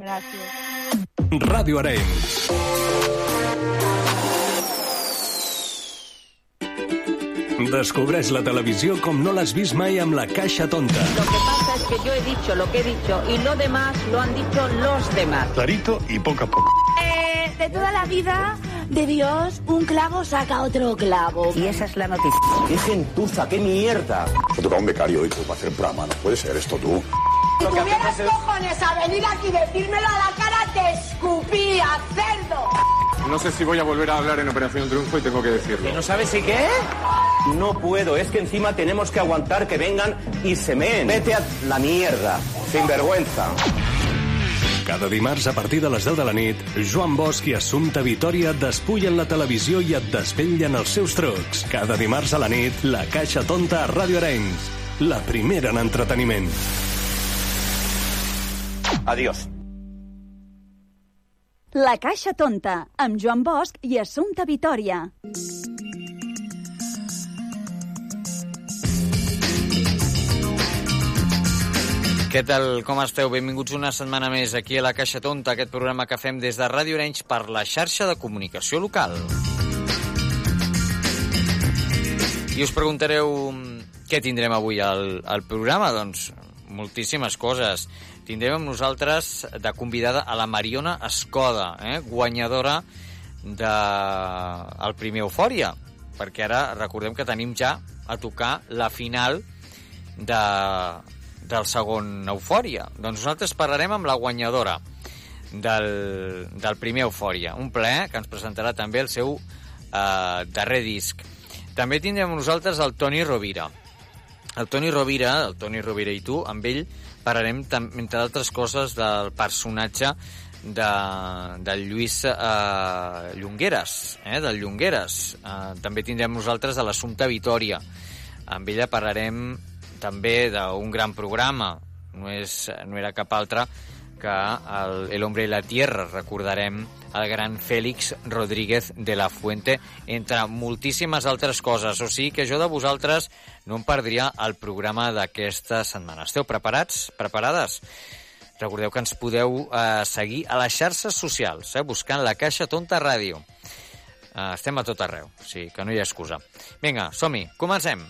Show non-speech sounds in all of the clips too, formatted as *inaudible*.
Gràcies. Ràdio Arenys. Descobreix la televisió com no l'has vist mai amb la caixa tonta. Lo que pasa es que yo he dicho lo que he dicho y lo demás lo han dicho los demás. Clarito y poco a poco. Eh, de toda la vida de Dios, un clavo saca otro clavo. Y esa es la noticia. ¡Qué gentuza, qué mierda! Se toca un becario hoy para hacer programa. No puede ser esto tú. Si tuvieras cojones a venir aquí y decírmelo a la cara, te escupía, cerdo. No sé si voy a volver a hablar en Operación Triunfo y tengo que decirlo. ¿No sabes si qué? No puedo, es que encima tenemos que aguantar que vengan y se meen. Vete a la mierda, sin vergüenza. Cada dimarts a partir de les 10 de la nit, Joan Bosch i Assumpta Vitoria despullen la televisió i et desvetllen els seus trucs. Cada dimarts a la nit, la Caixa Tonta a Ràdio Arenys. La primera en entreteniment. Adiós. La Caixa Tonta, amb Joan Bosch i Assumpta Vitoria. Què tal, com esteu? Benvinguts una setmana més aquí a la Caixa Tonta, aquest programa que fem des de Ràdio Arenys per la xarxa de comunicació local. I us preguntareu què tindrem avui al, al programa? Doncs moltíssimes coses. Tindrem amb nosaltres de convidada a la Mariona Escoda, eh? guanyadora de... primer Eufòria, perquè ara recordem que tenim ja a tocar la final de, del segon Eufòria. Doncs nosaltres parlarem amb la guanyadora del, del primer Eufòria, un ple que ens presentarà també el seu eh, darrer disc. També tindrem nosaltres el Toni Rovira. El Toni Rovira, el Toni Rovira i tu, amb ell parlarem, entre d'altres coses, del personatge de, del Lluís eh, Llongueres, eh, del Llongueres. Eh, també tindrem nosaltres de l'Assumpta Vitoria. Amb ella parlarem també d'un gran programa, no, és, no era cap altre que el, El hombre i la tierra, recordarem el gran Fèlix Rodríguez de la Fuente, entre moltíssimes altres coses. O sigui que jo de vosaltres no em perdria el programa d'aquesta setmana. Esteu preparats? Preparades? Recordeu que ens podeu eh, seguir a les xarxes socials, eh, buscant la Caixa Tonta Ràdio. Eh, estem a tot arreu, o sigui que no hi ha excusa. Vinga, som-hi, comencem.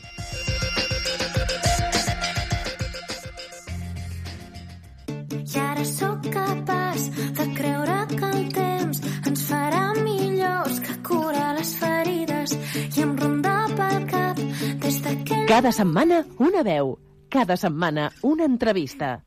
I ara sóc capaç de creure que el temps ens farà millors que curar les ferides i em Cada setmana una veu, cada setmana una entrevista.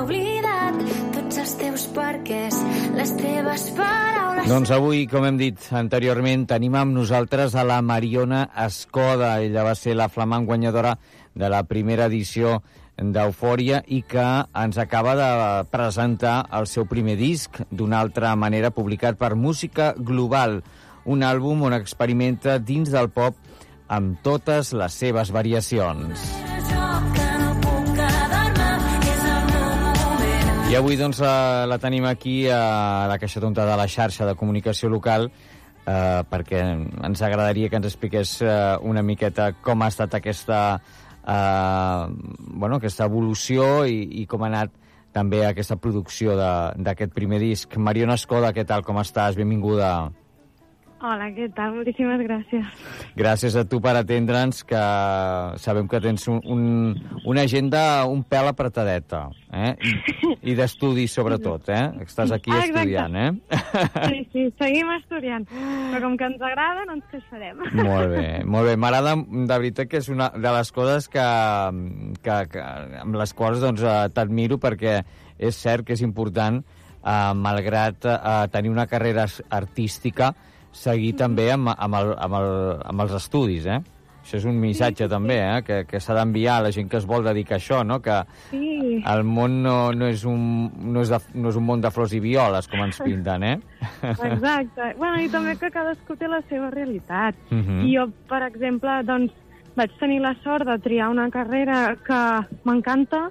oblidat tots els teus perquès, les teves paraules... Doncs avui, com hem dit anteriorment, tenim amb nosaltres a la Mariona Escoda. Ella va ser la flamant guanyadora de la primera edició d'Eufòria i que ens acaba de presentar el seu primer disc, d'una altra manera publicat per Música Global, un àlbum on experimenta dins del pop amb totes les seves variacions. Jo I avui doncs, la, la tenim aquí a la Caixa Tonta de la xarxa de comunicació local eh, perquè ens agradaria que ens expliqués eh, una miqueta com ha estat aquesta, eh, bueno, aquesta evolució i, i com ha anat també aquesta producció d'aquest primer disc. Mariona Escoda, què tal, com estàs? Benvinguda. Hola, què tal? Moltíssimes gràcies. Gràcies a tu per atendre'ns, que sabem que tens un, un, una agenda un pèl apretadeta, eh? I, i d'estudi, sobretot, eh? Estàs aquí Ah, exacte. estudiant, eh? Sí, sí, seguim estudiant. Però com que ens agrada, no ens queixarem. Molt bé, molt bé. M'agrada, de veritat, que és una de les coses que, que, que amb les quals doncs, eh, t'admiro perquè és cert que és important, eh, malgrat eh, tenir una carrera artística, seguir també amb, amb, el, amb, el, amb els estudis, eh? Això és un missatge també, eh? Que, que s'ha d'enviar a la gent que es vol dedicar a això, no? Que Sí, el món no, no, és un, no, és de, no és un món de flors i violes, com ens pinten, eh? *laughs* exacte. bueno, i també que cadascú té la seva realitat. Mhm. I jo, per exemple, doncs, vaig tenir la sort de triar una carrera que m'encanta,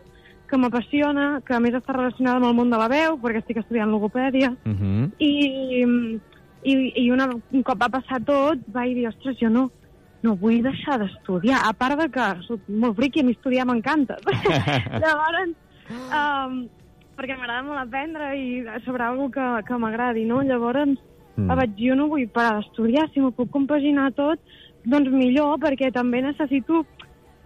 que m'apassiona, que a més està relacionada amb el món de la veu, perquè estic estudiant logopèdia, Uh -huh. i, i, i una, un cop va passar tot, vaig dir, ostres, jo no, no vull deixar d'estudiar, a part de que soc molt friqui, a mi estudiar m'encanta. *laughs* Llavors, um, perquè m'agrada molt aprendre i sobre alguna que, que m'agradi, no? Llavors, Mm. mm. vaig dir, jo no vull parar d'estudiar, si m'ho puc compaginar tot, doncs millor, perquè també necessito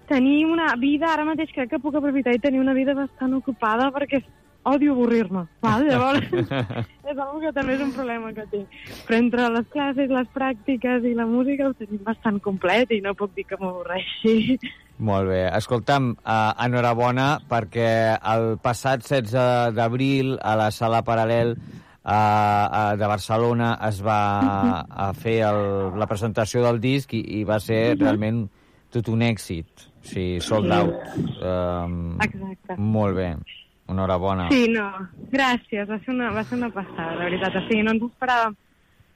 tenir una vida, ara mateix crec que puc aprofitar i tenir una vida bastant ocupada perquè odio avorrir-me, val? Llavors, *laughs* és una que també és un problema que tinc. Però entre les classes, les pràctiques i la música ho tenim bastant complet i no puc dir que m'avorreixi. Molt bé. Escolta'm, uh, enhorabona perquè el passat 16 d'abril a la sala Paral·lel uh, uh, de Barcelona es va a fer el, la presentació del disc i, i va ser realment tot un èxit. Sigui, sold out. Um, Exacte. molt bé. Enhorabona. Sí, no, gràcies, va ser una, va ser una passada, de veritat. O sigui, no ens esperàvem,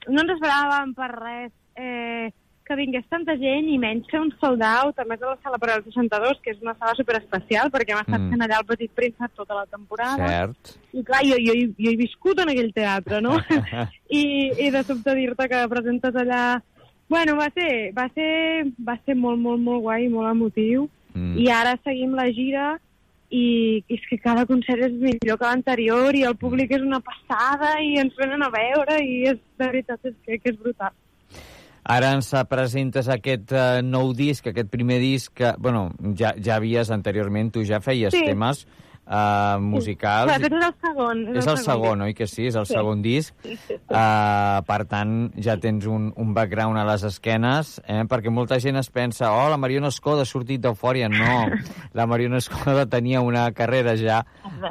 no ens esperàvem per res eh, que vingués tanta gent i menys fer un sold out, a més de la sala per al 62, que és una sala superespecial, perquè hem estat Mm. fent allà el Petit Príncep tota la temporada. Cert. I clar, jo, jo, jo, jo he viscut en aquell teatre, no? *laughs* I, i de sobte dir-te que presentes allà... Bueno, va ser, va ser, va ser molt, molt, molt guai, molt emotiu. Mm. I ara seguim la gira i és que cada concert és millor que l'anterior i el públic és una passada i ens venen a veure i és, de veritat és que, que és brutal. Ara ens presentes aquest uh, nou disc, aquest primer disc, que, bueno, ja, ja havies anteriorment, tu ja feies Sí. temes uh, musicals. Però aquest és el segon. És el segon, oi que sí? És el Sí. segon disc. Sí, sí, sí. Uh, per tant, ja tens un, un background a les esquenes, eh? perquè molta gent es pensa oh, la Mariona Escoda ha sortit d'Eufòria. No, la Mariona Escoda tenia una carrera ja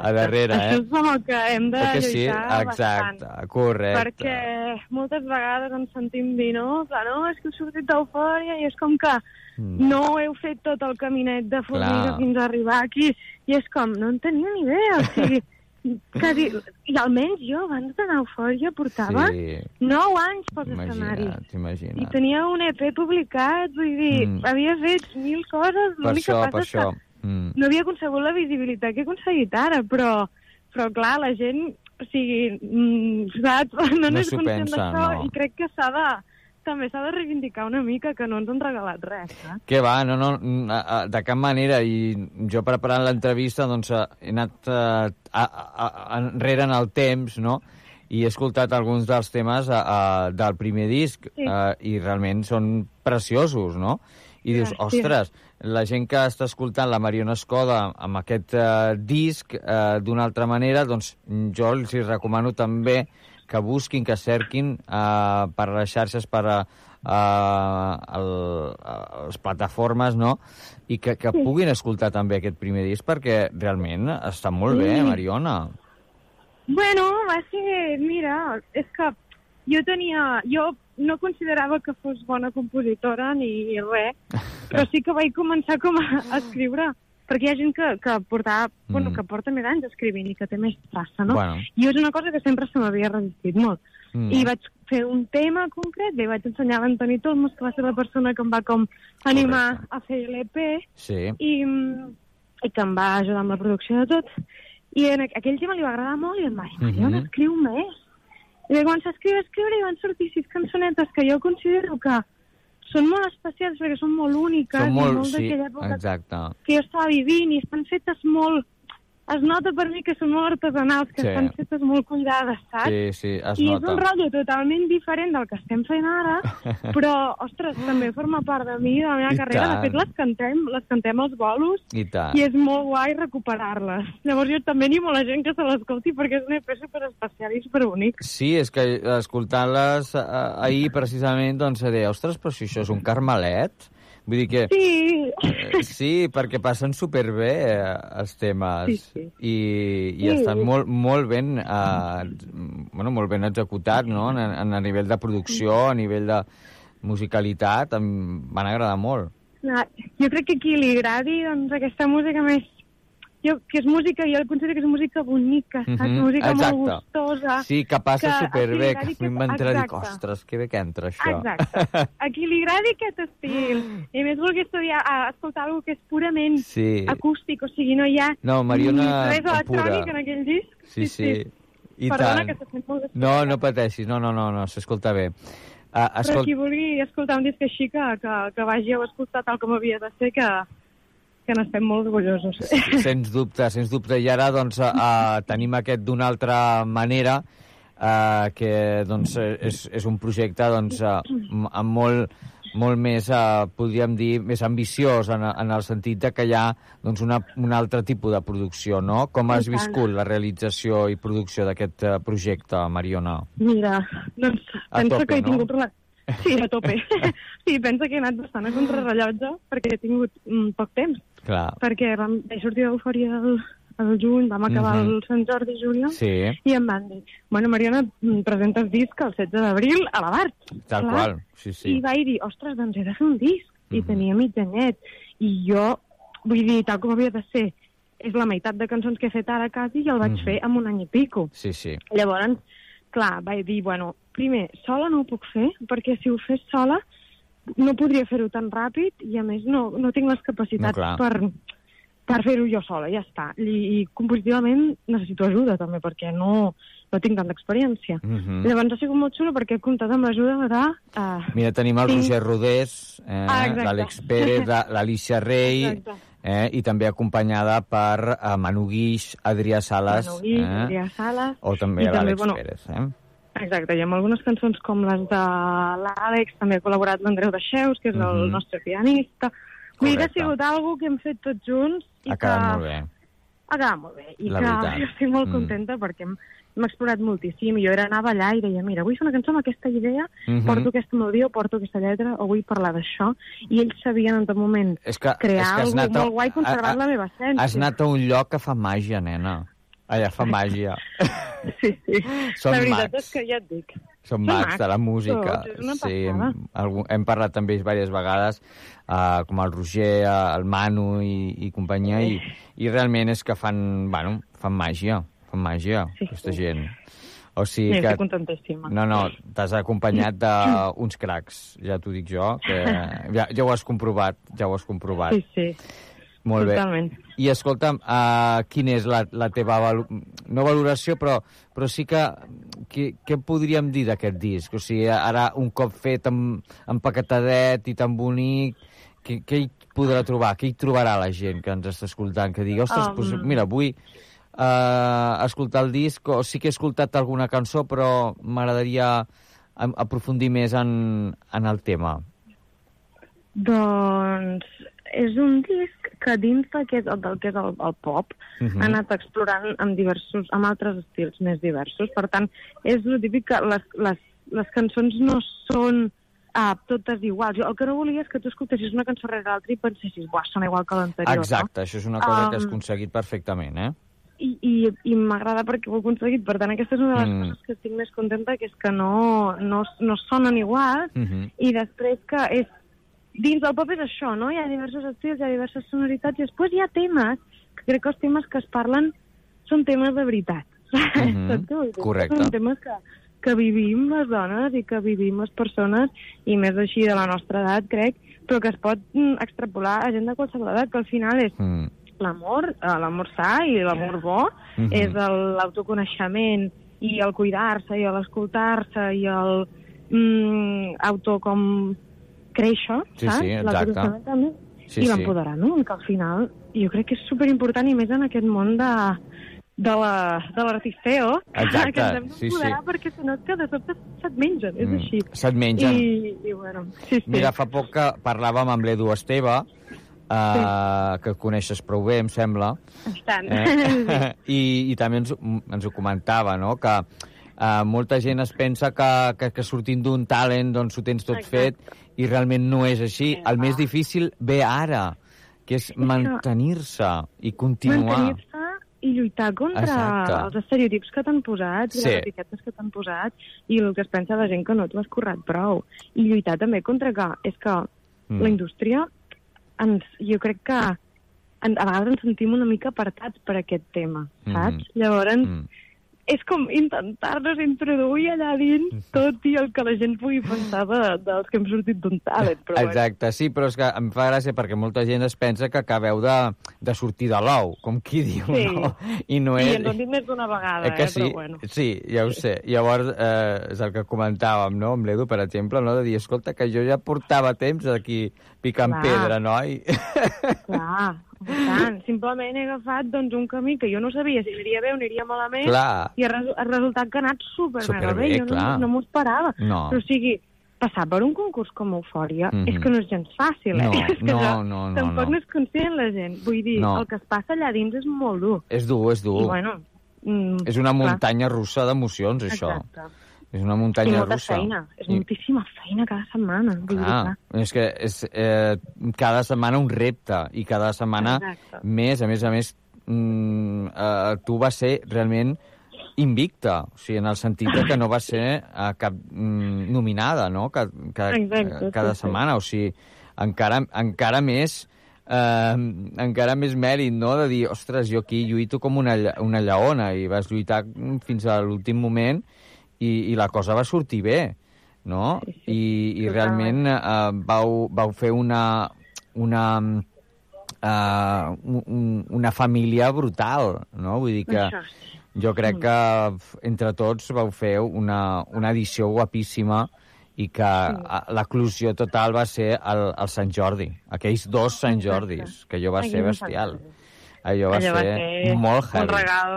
a darrere. Això Eh? és amb el que hem de Perquè sí, lluitar exacte, bastant. correcte. Perquè moltes vegades ens sentim dir, no? Clar, no, és que heu sortit d'eufòria i és com que Mm. no heu fet tot el caminet de formiga Clar. fins a arribar aquí. I és com, no en tenia ni idea. O sigui, *laughs* quasi, i almenys jo, abans d'anar a eufòria, portava Sí, 9 anys pels escenaris. imagina't, I tenia un EP publicat, vull dir, Mm. havia fet mil coses, Per l'únic que passa per és que. Mm. no havia aconsegut la visibilitat que he aconseguit ara, però, però clar, la gent, o sigui, mm, saps? *laughs* No, No n'és conscient d'això no. i crec que s'ha de, també s'ha de reivindicar una mica que no ens han regalat res, saps? Que va, no, no, mm, a- a- de cap manera. I jo preparant l'entrevista doncs, eh, he anat eh, a, a, a, enrere en el temps, no?, i he escoltat alguns dels temes a, a, del primer disc Sí. eh, i realment són preciosos, no? I dius, Gràcies. ostres, la gent que està escoltant la Mariona Escoda amb aquest eh, disc eh, d'una altra manera, doncs jo els hi recomano també que busquin, que cerquin eh, per les xarxes, per a, a, el, a les plataformes, no? I que, que puguin escoltar també aquest primer disc, perquè realment està molt bé, Sí. Mariona. Bueno, va ser, mira, és que jo tenia, jo no considerava que fos bona compositora ni res, però sí que vaig començar com a, a escriure, perquè hi ha gent que, que, portava, mm. bueno, que porta més anys escrivint i que té més traça, no? Bueno. I és una cosa que sempre se m'havia resistit molt. Mm. I vaig fer un tema concret, li vaig ensenyar a l'Antoni Tolmos, que va ser la persona que em va com animar a fer l'EP, Sí. i, mm, i que em va ajudar amb la producció de tot. I en aqu- aquell tema li va agradar molt i em va dir, Mariona, Mhm. escriu més. I vaig començar a escriure, a escriure i van sortir sis cançonetes que jo considero que són molt especials perquè són molt úniques Són i molt... molt Sí, d'aquella època exacte. que jo estava vivint i estan fetes molt... Es nota per mi que són molt artesanals, que Sí. estan fetes molt cuidades, saps? Sí, sí, es I és nota. un rotllo totalment diferent del que estem fent ara, *laughs* però, ostres, també forma part de mi, de la meva I carrera. tant. De fet, les cantem, les cantem als bolos I tant. i és molt guai recuperar-les. Llavors jo també animo la gent que se l'escolti perquè és un EP superespecial i superbonic. Sí, és que escoltant-les eh, ahir precisament, doncs deia, ostres, però si això és un carmelet... Vull dir que... Sí. Eh, sí, perquè passen superbé eh, els temes Sí, sí. i, i Sí. estan molt, molt ben eh, bueno, molt ben executats, no? En, en, a nivell de producció, a nivell de musicalitat, em van agradar molt. Clar, Jo crec que a qui li agradi doncs, aquesta música més jo, que és música, jo considero que és música bonica, saps? Mhm, Música exacte. molt gustosa. Sí, que passa que superbé, que a mi m'entra exacte. ostres, que bé que entra això. Exacte. A qui li agradi aquest estil, i més vulgui estudiar, a escoltar alguna que és purament Sí. acústic, o sigui, no hi ha No, Mariona, res electrònic en aquell disc. Sí, sí. I Perdona, tant. que se sent molt No, no pateixis, no, no, no, no s'escolta bé. Uh, Però escolta, qui vulgui escoltar un disc així que, que, que vagi a escoltar tal com havia de ser, que, que n'estem molt orgullosos. sens dubte, sens dubte. I ara, doncs, uh, tenim aquest d'una altra manera, uh, que, doncs, és, és un projecte, doncs, uh, amb molt, molt més, uh, podríem dir, més ambiciós, en, en el sentit de que hi ha, doncs, una, un altre tipus de producció, no? Com has viscut la realització i producció d'aquest uh, projecte, Mariona? Mira, doncs A penso tope, que he no? tingut... Una... Sí, a tope. *laughs* sí, penso que he anat bastant a contrarrellotge perquè he tingut mm, poc temps. Clar. Perquè vam, vaig sortir d'eufòria el, el juny, vam acabar Mhm. el Sant Jordi juliol, Sí, i em van dir, bueno, Mariona, mm, presentes disc el 16 d'abril a la Bart. tal Clar. qual. Sí, sí. I vaig dir, ostres, doncs he de fer un disc. I Mhm. tenia mig anyet. I jo, vull dir, tal com havia de ser, és la meitat de cançons que he fet ara quasi i el vaig Mhm. fer en un any i pico. Sí, sí. Llavors, clar, vaig dir, bueno, primer, sola no ho puc fer, perquè si ho fes sola no podria fer-ho tan ràpid i, a més, no, no tinc les capacitats No, clar. per, per fer-ho jo sola, ja està. I, I compositivament necessito ajuda, també, perquè no, no tinc tanta experiència. Mhm. Llavors ha sigut molt xulo perquè he comptat amb l'ajuda de... Uh, Mira, tenim el Tinc- Roger Rodés, eh, Ah, l'Àlex Pérez, la- *laughs* l'Alicia Rey, Exacte. eh, i també acompanyada per eh, Manu Guix, Adrià Sales, Manu Guix, eh, Adrià Sales, o també, l'Àlex bueno, Pérez. Eh? Exacte, i amb algunes cançons com les de l'Àlex, també ha col·laborat l'Andreu Deixeus, que és el Mhm. nostre pianista. Vull dir que ha Correcte. sigut algo que hem fet tots junts i Ha que quedat molt bé. ha quedat molt bé. I La que veritat. jo estic molt Mm. contenta perquè hem, hem explorat moltíssim. Jo era anava allà i deia, mira, vull fer una cançó amb aquesta idea, Mhm. porto aquesta melodia o porto aquesta lletra o vull parlar d'això. I ells sabien en tot moment És que, crear és que has anat a- molt guai conservant a- a- la meva essència. Has anat a un lloc que fa màgia, nena. Allà fa màgia. Sí, sí. Són la veritat mags. és que ja et dic. Són mags mags, de la música. tots, una sí, hem, hem parlat també diverses vegades, uh, com el Roger, el Manu i, i companyia, i, i realment és que fan, bueno, fan màgia, fan màgia, sí, aquesta gent. O sigui Sí, que... contentíssima. No, no, t'has acompanyat d'uns cracs, ja t'ho dic jo, que *laughs* ja, ja ho has comprovat, ja ho has comprovat. Sí, sí. Molt bé. Totalment. I escolta'm, uh, quina és la, la teva valo no valoració, però, però sí que què, què podríem dir d'aquest disc? O sigui, ara un cop fet amb, empaquetadet i tan bonic, què, què hi podrà trobar? Què hi trobarà la gent que ens està escoltant? Que digui, ostres, Um. doncs, mira, vull uh, escoltar el disc, o sí que he escoltat alguna cançó, però m'agradaria aprofundir més en, en el tema. Doncs és un disc que dins d'aquest, del que és el, el pop, Mhm. ha anat explorant amb, diversos, amb altres estils més diversos. Per tant, és el típic que les, les, les cançons no són uh, totes iguals. Jo el que no volia és que tu escoltessis una cançó rere l'altra i pensessis, buah, sona igual que l'anterior. Exacte, això és una cosa que has Um, aconseguit perfectament, eh? I, i, i m'agrada perquè ho he aconseguit. Per tant, aquesta és una de les Mm. coses que estic més contenta, que és que no, no, no sonen iguals Mhm. i després que és dins del pop és això, no? Hi ha diversos estils, hi ha diverses sonoritats, i després hi ha temes, que crec que els temes que es parlen són temes de veritat. *laughs* Saps vull dir? correcte. Són temes que, que vivim les dones i que vivim les persones, i més així de la nostra edat, crec, però que es pot mm, extrapolar a gent de qualsevol edat, que al final és Mm. l'amor, eh, l'amor sa i l'amor bo, Mhm. és el- l'autoconeixement i el cuidar-se i l'escoltar-se i el mm, auto com créixer, Sí, saps? sí, exacte. També. Sí, I sí. l'empoderament, que al final jo crec que és superimportant i més en aquest món de, de la- de l'artisteo, Exacte, *laughs* que ens hem sí, d'empoderar sí. perquè si no que de sobte se't mengen, és Mm, així. se't mengen. I, i bueno, sí, sí. Mira, fa poc que parlàvem amb l'Edu Esteve, eh, que coneixes prou bé, em sembla, Bastant. eh? *laughs* *laughs* I, i també ens, ens ho comentava, no?, que eh, molta gent es pensa que, que, que sortint d'un talent doncs ho tens tot Exacte. fet i realment no és així. El més difícil ve ara, que és mantenir-se i continuar. Mantenir-se i lluitar contra Exacte. els estereotips que t'han posat i Sí. les etiquetes que t'han posat i el que es pensa la gent que no t'ho has currat prou. I lluitar també contra que és que Mm. la indústria ens, jo crec que en, a vegades ens sentim una mica apartats per aquest tema, saps? Mhm. Llavors, Mm. És com intentar-nos introduir allà dins tot i el que la gent pugui pensar de, dels que hem sortit d'un talent. Però bueno. Exacte, sí, però és que em fa gràcia perquè molta gent es pensa que acabeu de, de sortir de l'ou, com qui diu, Sí. no? I no I és... ens ho dit més d'una vegada, Eh que eh, sí? però bueno. Sí, ja ho sé. Llavors, eh, és el que comentàvem, no?, amb l'Edu, per exemple, no?, de dir, escolta, que jo ja portava temps aquí picant Clar. pedra, no? I... Clar, *laughs* tant, simplement he agafat doncs, un camí que jo no sabia si aniria bé o aniria malament Clar. I ha, resu ha resultat que ha anat super, Superbé, bé, jo clar. no, no m'ho esperava. No. Però o sigui, passar per un concurs com Eufòria Mhm. és que no és gens fàcil, eh? No, *laughs* és que no, no, no, tampoc no. n'és conscient la gent. Vull dir, No. el que es passa allà dins és molt dur. És dur, és dur. I bueno, mm, és una clar. muntanya russa d'emocions, això. Exacte. És una I muntanya molta russa. feina. És I- moltíssima feina cada setmana. Vull dir, Clar, clar. és que és eh, cada setmana un repte i cada setmana Exacte. més, a més a més, mm, eh, tu vas ser realment invicta, o sigui, en el sentit que no va ser eh, cap mm, nominada, no?, que, que, Exacte, eh, cada sí, sí. setmana, o sigui, encara, encara més eh, encara més mèrit, no?, de dir, ostres, jo aquí lluito com una, una lleona i vas lluitar fins a l'últim moment i, i la cosa va sortir bé, no? Sí, sí, I, i realment eh, vau, vau fer una, una, uh, un, una família brutal, no? Vull dir que Això. Jo crec que f- entre tots vau fer una, una edició guapíssima i que a- l'eclusió total va ser el, el Sant Jordi, aquells dos Sant Jordis, que allò va ser bestial. Allò va Allò va ser ser molt un heavy. regal,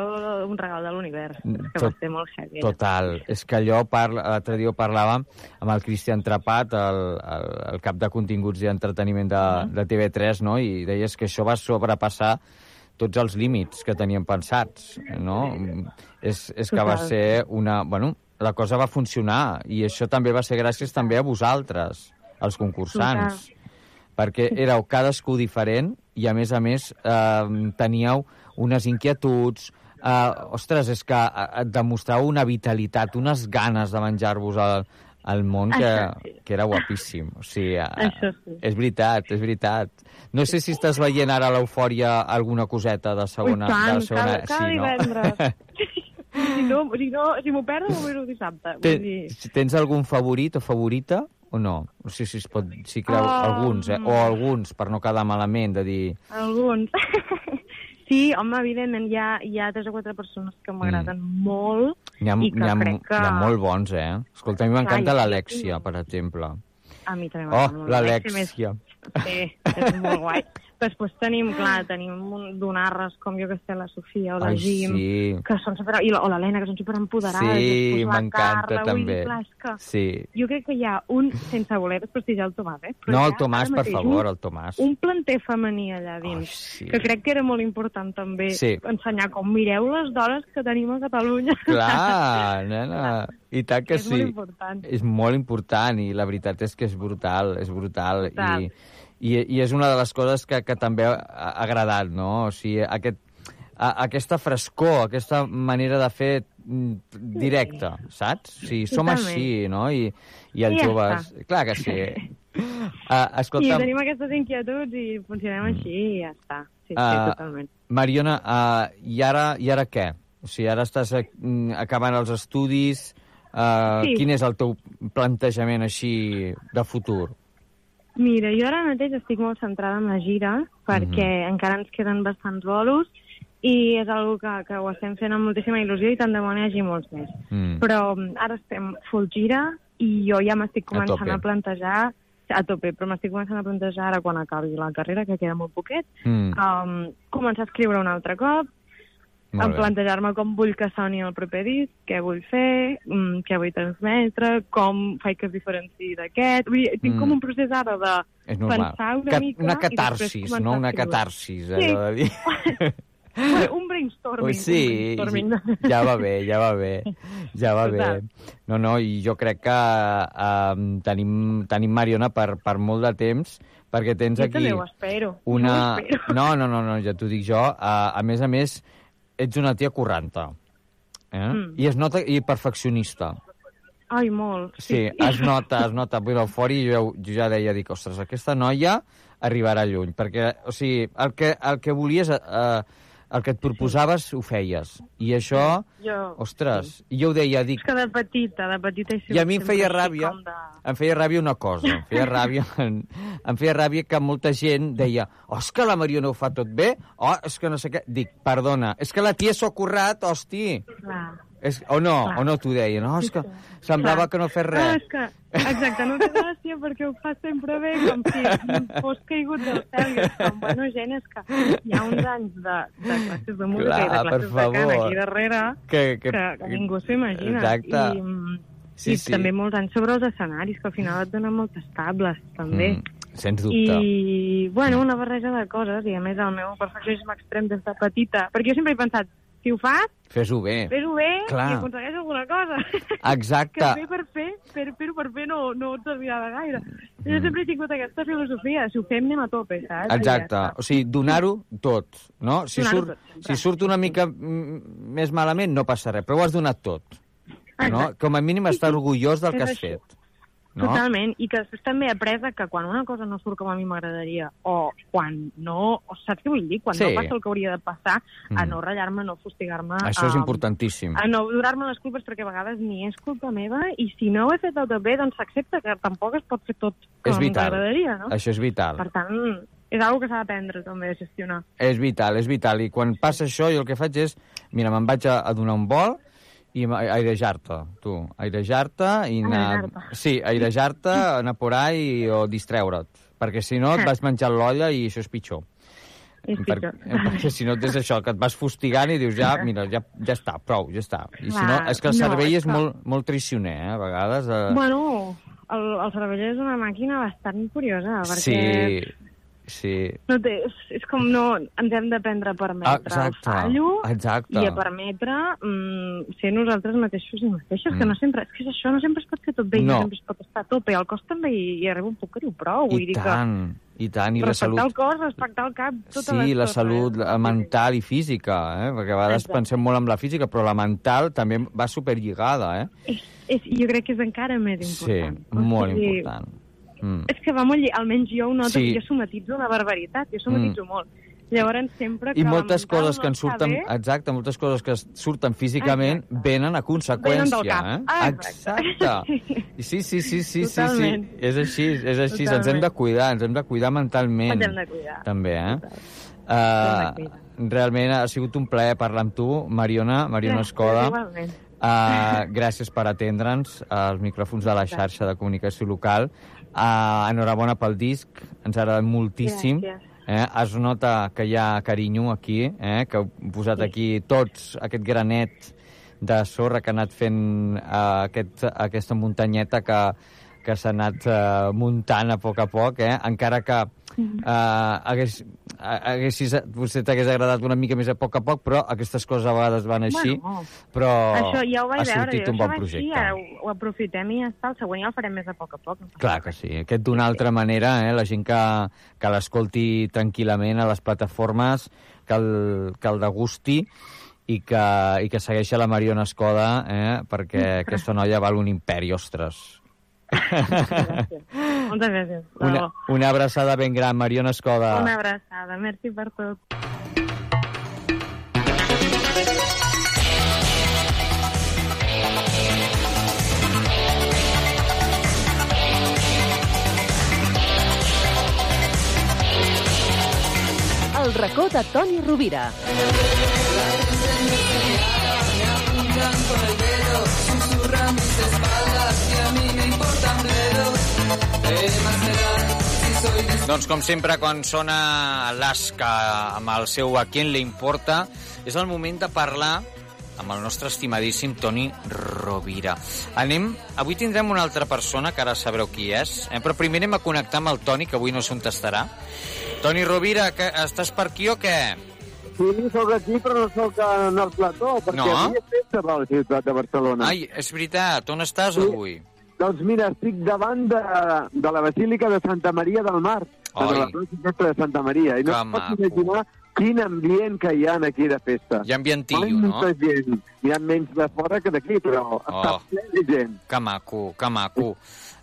un regal de l'univers. És que Tot- va ser molt heavy. Total. És que allò, l'altre dia ho parlàvem amb el Cristian Trapat, el, el, el cap de continguts i entreteniment de, de TV3, no? i deies que això va sobrepassar tots els límits que teníem pensats, no? És, és que va Total. ser una... Bueno, la cosa va funcionar i això també va ser gràcies també a vosaltres, els concursants, perquè éreu cadascú diferent i, a més a més, eh, teníeu unes inquietuds, eh, ostres, és que eh, demostrau una vitalitat, unes ganes de menjar-vos al món que, sí. que era guapíssim. O sigui, Això sí. és veritat, és veritat. No sé si estàs veient ara a l'eufòria alguna coseta de segona... Ui, tant, de segona... cada, cada sí, no? divendres. *laughs* si no, si no, si m'ho perdo, m'ho miro dissabte. Vull dir, Ten, tens algun favorit o favorita o no? No sé si es pot... Si creu Um, alguns, eh? O alguns, per no quedar malament, de dir... alguns. *laughs* sí, home, evidentment, hi ha, hi ha tres o quatre persones que m'agraden molt N'hi ha, i que n'hi ha, crec que... n'hi ha molt bons, eh? Escolta, a mi m'encanta l'Alexia, per exemple. A mi també Oh, m'agrada molt. l'Alexia. Sí, és molt guai. *laughs* Després tenim, clar, tenim un donarres com jo que sé, la Sofia o la Ai, Jim, sí. que són super... I la, o l'Helena, que són superempoderades. Sí, m'encanta Carla, vull també. Clar, és que Sí. jo crec que hi ha un, sense voler desprestigiar el Tomàs, eh? però No, el Tomàs, per mateix favor, un, el Tomàs. Un planter femení allà dins, sí. que crec que era molt important també Sí. ensenyar com mireu les dones que tenim a Catalunya. Clar, *laughs* nena, i tant que És sí. molt important. És molt important i la veritat és que és brutal, és brutal. Brutal. I, i, I és una de les coses que, que també ha agradat, no? O sigui, aquest, a, aquesta frescor, aquesta manera de fer mm, directa, saps? O sigui, som Totalment. així, no? I, i els I ja joves... està. Clar que sí. *laughs* Uh, I escolta, tenim aquestes inquietuds i funcionem així i ja està. Sí, sí, Ah, totalment. Mariona, uh, i, ara, i ara què? O sigui, ara estàs mm, acabant els estudis. Uh, Sí. Quin és el teu plantejament així de futur? Mira, jo ara mateix estic molt centrada en la gira perquè Mhm. encara ens queden bastants bolos i és algo que, que ho estem fent amb moltíssima il·lusió i tant de bo n'hi hagi molts més. Mm. Però mm, ara estem full gira i jo ja m'estic A començant a, plantejar a tope, però m'estic començant a plantejar ara quan acabi la carrera, que queda molt poquet, Mm. um, començar a escriure un altre cop, en plantejar-me com vull que soni el proper disc, què vull fer, mm, què vull transmetre, com faig que es diferenciï d'aquest... Vull dir, tinc Mm. com un procés ara de És normal. pensar una Ca- mica... una catarsis, no? Una catarsis, Sí. allò de dir... *laughs* Un brainstorming. Sí, un brainstorming. ja va bé, ja va bé, ja va bé. No, no, i jo crec que um, tenim, tenim Mariona per, per molt de temps, perquè tens Jo aquí també ho espero. una... Jo ho espero. No, no, no, no, ja t'ho dic jo. Uh, a més a més, ets una tia correnta. Eh? Mm. I es nota, i perfeccionista. Ai, molt. Sí, es nota, es nota. Vull dir, fora jo, jo ja deia, dic, ostres, aquesta noia arribarà lluny, perquè, o sigui, el que, el que volies, eh, el que et proposaves, ho feies. I això, Jo, ostres, i jo ho deia, dic, És que de petita, de petita i a mi em feia ràbia, De... em feia ràbia una cosa, em feia ràbia, *laughs* em feia ràbia que molta gent deia, oh, és que la Mariona ho fa tot bé, oh, és que no sé què... Dic, perdona, és que la tia s'ho ha currat, hosti. Clar. És, o no, Clar. o no t'ho deia, no, és que semblava que no fes No, res. és que, exacte, no té gràcia perquè ho fa sempre bé, com si fos caigut del cel. I és com, bueno, gent, és que hi ha uns anys de, de classes de música Clar, i de classes de cant aquí darrere Que- que, que- que, ningú s'imagina. Exacte. I, Sí, i sí. també molts anys sobre els escenaris, que al final et donen moltes tables, també. Mm, sens dubte. I, bueno, una barreja de coses, i a més el meu perfeccionisme extrem des de petita, perquè jo sempre he pensat, si ho fas, Fes-ho bé. fes-ho bé Clar. i aconsegueix alguna cosa. Exacte. que fer per fer, fer, fer per fer no, no et servirà de gaire. Jo Mm. sempre he tingut aquesta filosofia, si ho fem anem a tope, saps? Exacte, o sigui, donar-ho tot, no? Si surt, tot, si surt una mica més malament, no passa res, però ho has donat tot. No? Exacte. Com a mínim estar orgullós del que has fet. No? Totalment, i que després també he après que quan una cosa no surt com a mi m'agradaria, o quan no... O saps què vull dir? Quan Sí. no passa el que hauria de passar, a Mm. no ratllar-me, no fustigar-me... Això és a- importantíssim. A no donar-me les culpes perquè a vegades ni és culpa meva i si no ho he fet del tot bé, doncs s'accepta que tampoc es pot fer tot com m'agradaria, no? Això és vital. Per tant, és una que s'ha d'aprendre també a gestionar. És vital, és vital. I quan passa això, jo el que faig és... Mira, me'n vaig a, a donar un vol i airejar-te, tu. Airejar-te i anar... Airejar-te. Sí, airejar-te, anar por ahí o distreure't. Perquè si no et vas menjar l'olla i això és pitjor. És Per, pitjor. perquè si no és això, que et vas fustigant i dius, ja, mira, ja, ja està, prou, ja està. I si no, Clar, és que el no, cervell és és que- molt, molt traicioner, eh, a vegades. Eh... Bueno, el, el cervell és una màquina bastant curiosa, perquè sí, sí. no té, és, és com no... Ens hem d'aprendre a permetre el Exacte, fallo exacte. i a permetre mm, ser nosaltres mateixos i mateixes, Mm. que no sempre... És que és això, no sempre es pot fer tot bé, i No. sempre es pot estar a tope. Al cos també hi, hi arriba un punt que diu prou. I tant, i tant, i la respectar salut... el cos, respectar el cap, totes Sí, les la salut eh, mental i física, eh? perquè a vegades Exacte. pensem molt en la física, però la mental també va superlligada, eh? És, és, jo crec que és encara més Sí, important. molt O sigui, important. Mm. És que va molt... lli- Almenys jo ho noto, Sí. jo somatitzo una barbaritat, jo somatitzo mm. molt. Llavors, sempre que I la moltes coses que ens està surten, bé, exacte, moltes coses que surten físicament venen a conseqüència, Venen del cap. eh? Ah, Exacte. I Sí, sí, sí, sí, sí, sí, Totalment. és així, és així, ens hem Totalment. de cuidar, ens hem de cuidar mentalment. Ens hem de cuidar. També, eh? Hem Uh, realment ha sigut un plaer parlar amb tu, Mariona, Mariona Gràcies, Escoda. igualment. Uh, gràcies per atendre'ns als micròfons de la xarxa de comunicació local. Uh, enhorabona pel disc, ens ha agradat moltíssim. Gràcies. Eh, es nota que hi ha carinyo aquí, eh, que heu posat aquí tots aquest granet de sorra que ha anat fent uh, aquest, aquesta muntanyeta que, que s'ha anat uh, muntant a poc a poc, eh? encara que uh, hagués, uh, haguessis, potser t'hagués agradat una mica més a poc a poc, però aquestes coses a vegades van així, Bueno, però això ja ho vaig ha veure, sortit jo un bon projecte. Així, ara ho, ho aprofitem i ja està, el següent ja el farem més a poc a poc. Clar que sí. Aquest d'una altra manera, eh? la gent que, que l'escolti tranquil·lament a les plataformes, que el, que el degusti i que, i que segueixi la Mariona Escoda, eh? perquè aquesta noia val un imperi, ostres. Moltes gràcies. Una, una abraçada ben gran, Mariona Escoda. Una abraçada, merci per tot. El racó de Toni Rovira. Doncs com sempre, quan sona l'Asca amb el seu A qui li importa, és el moment de parlar amb el nostre estimadíssim Toni Rovira. Anem... Avui tindrem una altra persona, que ara sabreu qui és, eh? però primer anem a connectar amb el Toni, que avui no s'entestarà. Toni Rovira, que estàs per aquí o què? Sí, sóc aquí, però no sóc en el plató, perquè No? avui és festa per la ciutat de Barcelona. Ai, és veritat, on estàs Sí. avui? Doncs mira, estic davant de, de la Basílica de Santa Maria del Mar, Ai. de la plaça de Santa Maria, i no Que es pot maco. imaginar quin ambient que hi ha aquí de festa. Hi ha ambientillo, no? gent, hi ha menys de fora que d'aquí, però Oh. està ple de gent. Que maco, que maco.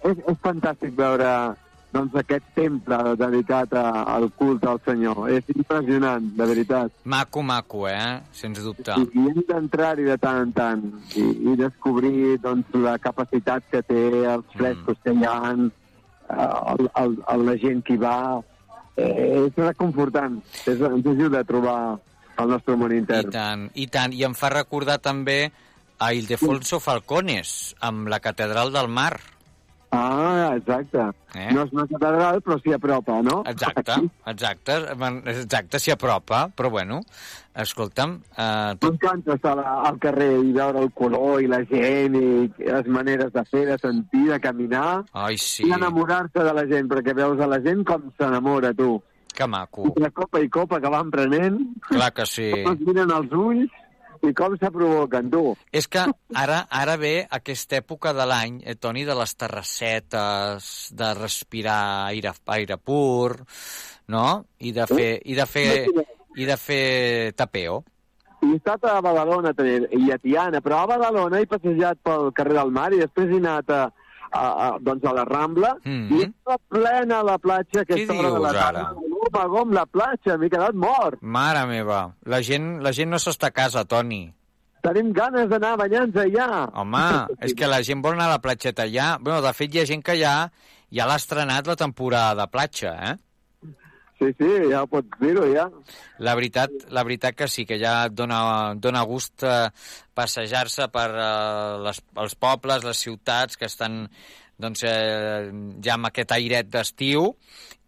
És, és fantàstic veure doncs, aquest temple dedicat a, al culte al Senyor. És impressionant, de veritat. Maco, maco, eh? Sens dubte. I, i hem d'entrar-hi de tant en tant i, i descobrir doncs, la capacitat que té, els frescos mm. que hi ha, el, el, el, la gent que hi va. Eh, és reconfortant. És, ens ajuda a trobar el nostre món I intern. tant, i tant. I em fa recordar també a Ildefonso Falcones, amb la Catedral del Mar. Ah, exacte. Eh? No és una catedral, però s'hi apropa, no? Exacte, exacte, exacte, s'hi apropa, però bueno, escolta'm, eh, tu, M'encanta estar al carrer i veure el color i la gent i les maneres de fer, de sentir, de caminar ai sí, i enamorar-se de la gent, perquè veus a la gent com s'enamora, tu. que maco, De copa i copa que van prenent, clar que sí. *laughs* com es miren els ulls i com se provoquen, tu. És que ara ara ve aquesta època de l'any, eh, Toni, de les terrassetes, de respirar aire, aire pur, no? I de fer, i de fer, i de fer tapeo. He estat a Badalona també, i a Tiana, però a Badalona he passejat pel carrer del Mar i després he anat a, a, a, doncs a la Rambla Mhm. i estava plena la platja Què aquesta hora de la ara? Tarda. Gom a gom la platja, m'he quedat mort. Mare meva, la gent, la gent no s'està a casa, Toni. Tenim ganes d'anar a banyar-nos allà. Home, és que la gent vol anar a la platgeta ja. Bueno, de fet, hi ha gent que ja, ja l'ha estrenat la temporada de platja, eh? Sí, sí, ja pots dir-ho, ja. La veritat, la veritat que sí, que ja et dona, dona gust eh, passejar-se per eh, les, els pobles, les ciutats que estan doncs, eh, ja amb aquest airet d'estiu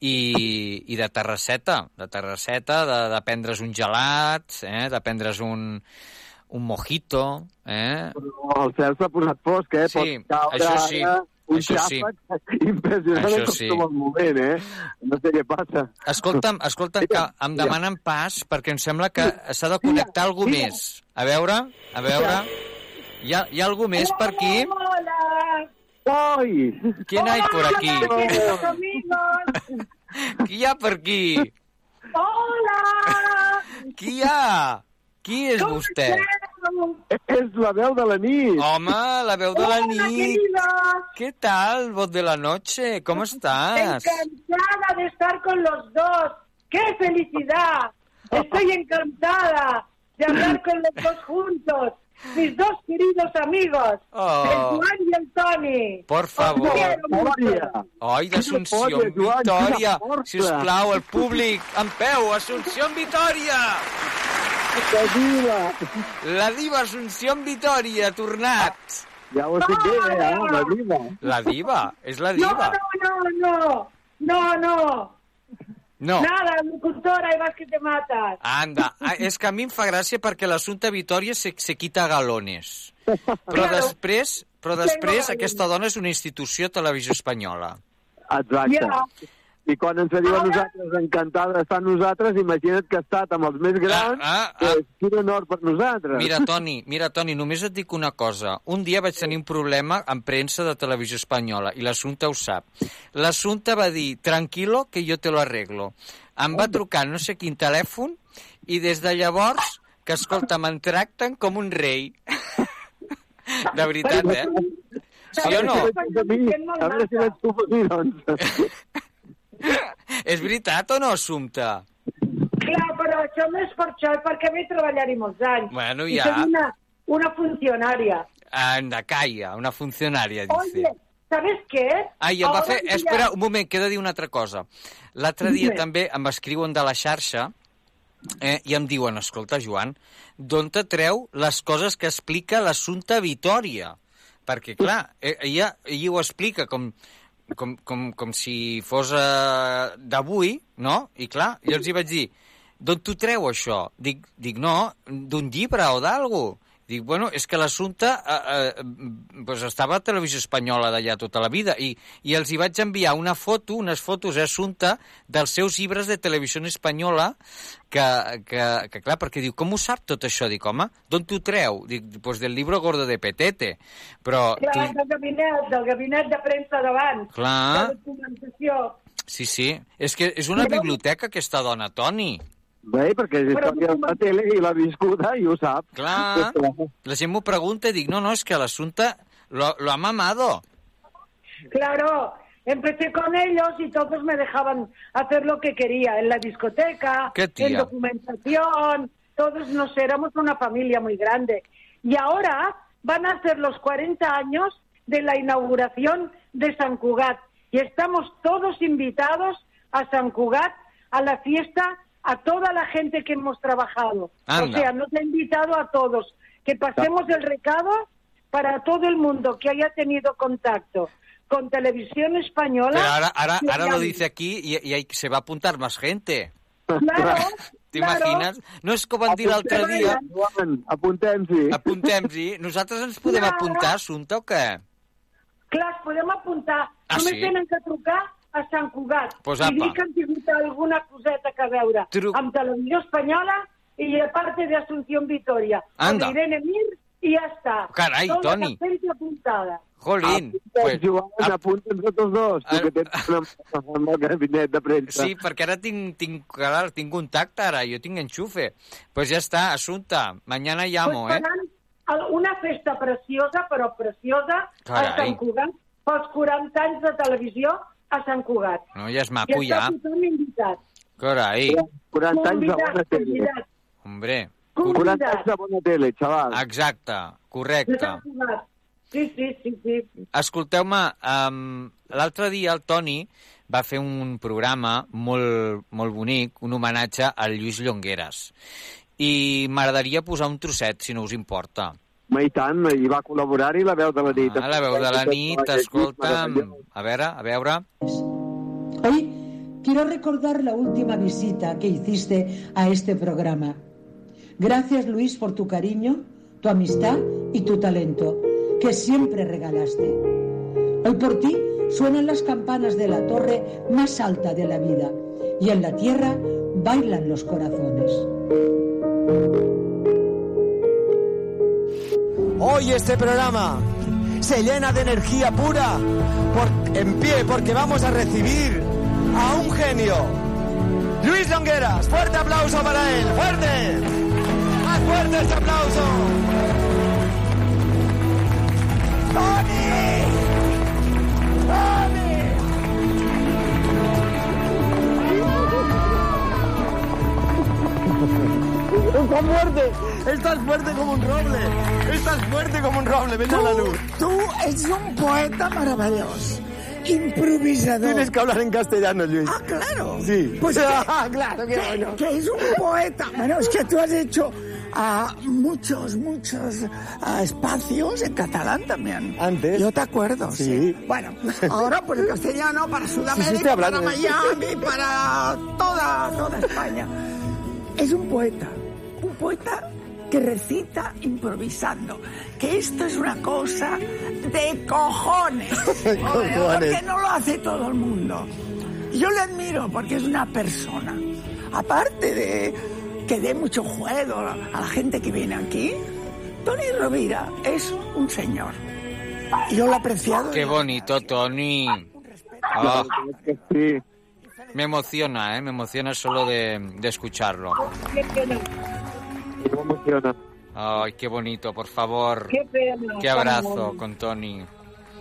i, i de terrasseta, de terrasseta, de, de prendre's un gelat, eh, de prendre's un, un mojito, eh? Però el cel s'ha posat fosc, eh? Sí, Pot això sí, ara un això sí. xàfec *laughs* impressionant Això com sí. som al moment, eh? No sé què passa. Escolta'm, escolta'm, que em demanen pas perquè em sembla que s'ha de connectar algú més. A veure, a veure... Hi ha, hi ha algú més per aquí? Hola. Oi! ¿Quién hay por aquí? Qui hi ha per aquí? Hola. Qui hi ha? Qui és vostè? És la veu de la nit. Home, la veu de la Hola, nit. queridos. ¿Qué tal, voz de la noche? ¿Cómo estás? Encantada de estar con los dos. ¡Qué felicidad! *laughs* Estoy encantada de hablar con los dos juntos. Mis dos queridos amigos, Oh. el Juan y el Tony. Por favor. Ai, d'Assumpció, Joan, Vitòria. quina força. Sisplau, el públic, en peu, Assumpció en Vitòria. Que diva! La diva Assumpció en Vitòria ha tornat. Ja ho estic bé, eh? La diva. La diva, és la diva. no, no, no. No, no. No. Nada, locutora, y vas que te matas. Anda, ah, és que a mi em fa gràcia perquè l'assumpte Vitòria se, se quita galones. Però Claro. després, però després aquesta dona és una institució televisió espanyola. Exacte. Ja. I quan ens diu a nosaltres encantada d'estar amb nosaltres, imagina't que ha estat amb els més grans, ah, ah. que és quin honor per nosaltres. Mira, Toni, mira, Toni, només et dic una cosa. Un dia vaig tenir un problema amb premsa de televisió espanyola i l'Assumpte ho sap. L'Assumpte va dir, tranquilo, que jo te lo arreglo. Em va trucar no sé quin telèfon i des de llavors, que escolta, me'n tracten com un rei. *laughs* De veritat, eh? Sí o no? A veure si per mi, doncs. *laughs* És veritat o no, Assumpte? Clar, però això no és per això, perquè m'he treballat-hi molts anys. Bueno, I ja. soy una, una funcionaria. Anda, calla, una funcionària, dice. Oye, ¿sabes qué? Ai, em va Ahora fer... mira- Espera, un moment, que he de dir una altra cosa. L'altre dia Dime. també em escriuen de la xarxa eh, i em diuen, escolta, Joan, d'on te treu les coses que explica l'assumpte Vitòria? Perquè, clar, eh, ella, ella ho explica com, com, com, com si fos eh, d'avui, no? I clar, jo els hi vaig dir, d'on t'ho treu això? Dic, dic no, d'un llibre o d'algú. Dic, bueno, és que l'assumpte eh, eh, pues estava a Televisió Espanyola d'allà tota la vida i, i els hi vaig enviar una foto, unes fotos a Assumpte dels seus llibres de Televisió Espanyola que, que, que clar, perquè diu, com ho sap tot això? Dic, home, d'on t'ho treu? Dic, pues del libro gordo de Petete. Però, Clar, del gabinet, del gabinet de premsa d'abans. Clar. De documentació. sí, sí, és que és una biblioteca aquesta dona, Toni. Bé, perquè és història de la tele i l'ha viscuda i ho sap. Clar, la gent m'ho pregunta i dic, no, no, és que l'assumpte lo, lo ha mamado. Claro, empecé con ellos y todos me dejaban hacer lo que quería en la discoteca, en documentación, todos nos éramos una familia muy grande. Y ahora van a ser los 40 años de la inauguración de San Cugat y estamos todos invitados a San Cugat a la fiesta a toda la gente que hemos trabajado. Anda. O sea, nos ha invitado a todos que pasemos el recado para todo el mundo que haya tenido contacto con televisión española. Pero ahora, ahora, ahora lo dice aquí y, y ahí se va a apuntar más gente. Claro, *laughs* ¿Te claro. imagines? No és ho van dir l'altre dia... Apuntem-s'hi. Apuntem-hi. Nosaltres ens podem Claro. apuntar, Assumpta, o què? Clar, podem apuntar. Ah, Només sí? tenen que trucar a Sant Cugat Pues i dir que han tingut alguna coseta que veure Tru- amb Televisió Espanyola i de parte de Asunción Vitoria. Anda. Con Irene Mir y ya está. Caray, Toda Toni. la gente apuntada. Jolín. Pues, Pues, Joan, apunta'ns a tots dos, tu Ah. que tens una amb el gabinet de premsa. sí, perquè ara tinc, tinc, clar, tinc contacte, ara, jo tinc enxufe. Pues ja està, Assumpta, mañana llamo, pues eh? una festa preciosa, però preciosa, Carai. a Sant Cugat, pels 40 anys de televisió a Sant Cugat. No, ja és I maco, està ja. tothom invitat. Carai, 40 anys de Convidat, bona tele. convidat, hombre. 40 anys convidat. de bona tele, xaval. Exacte, correcte. Sí, sí, sí, sí. Escolteu-me, um, l'altre dia el Toni va fer un programa molt, molt bonic, un homenatge al Lluís Llongueras. I m'agradaria posar un trosset, si no us importa. Ma i tant, hi va col·laborar-hi la veu de la nit. Ah, la veu de la nit, escolta'm. A veure, a veure... Hoy quiero recordar la última visita que hiciste a este programa. Gracias Luis por tu cariño, tu amistad y tu talento, que siempre regalaste. Hoy por ti suenan las campanas de la torre más alta de la vida y en la tierra bailan los corazones. Hoy este programa se llena de energía pura en pie porque vamos a recibir a un genio. Luis Longueras, fuerte aplauso para él, fuerte. Más fuerte este aplauso. ¡Tony! ¡Tony! *laughs* ¡Estás fuerte! ¡Estás fuerte como un roble! ¡Estás fuerte como un roble! ¡Ven a la luz! Tú eres un poeta maravilloso, improvisador. Tienes que hablar en castellano, Luis. Ah, claro. Sí. Pues *laughs* Ah, claro, que, bueno. que es un poeta. Bueno, es que tú has hecho ah, muchos, muchos ah, espacios en catalán también. Antes. Yo te acuerdo, sí. Sí. Bueno, ahora por el castellano para Sí, sí, Sudamérica, para Miami, para toda, toda España. Es un poeta, poeta que recita improvisando. Que esto es una cosa de cojones. *laughs* Porque no lo hace todo el mundo. Yo le admiro porque es una persona. Aparte de que dé mucho juego a la gente que viene aquí, Tony Rovira es un señor. Yo lo he apreciado. Qué bonito, Tony. Ah, Sí. me emociona, ¿eh? Me emociona solo de, de escucharlo. Qué Me emociona. Ay, qué bonito, por favor. qué pena. Qué abrazo con Toni.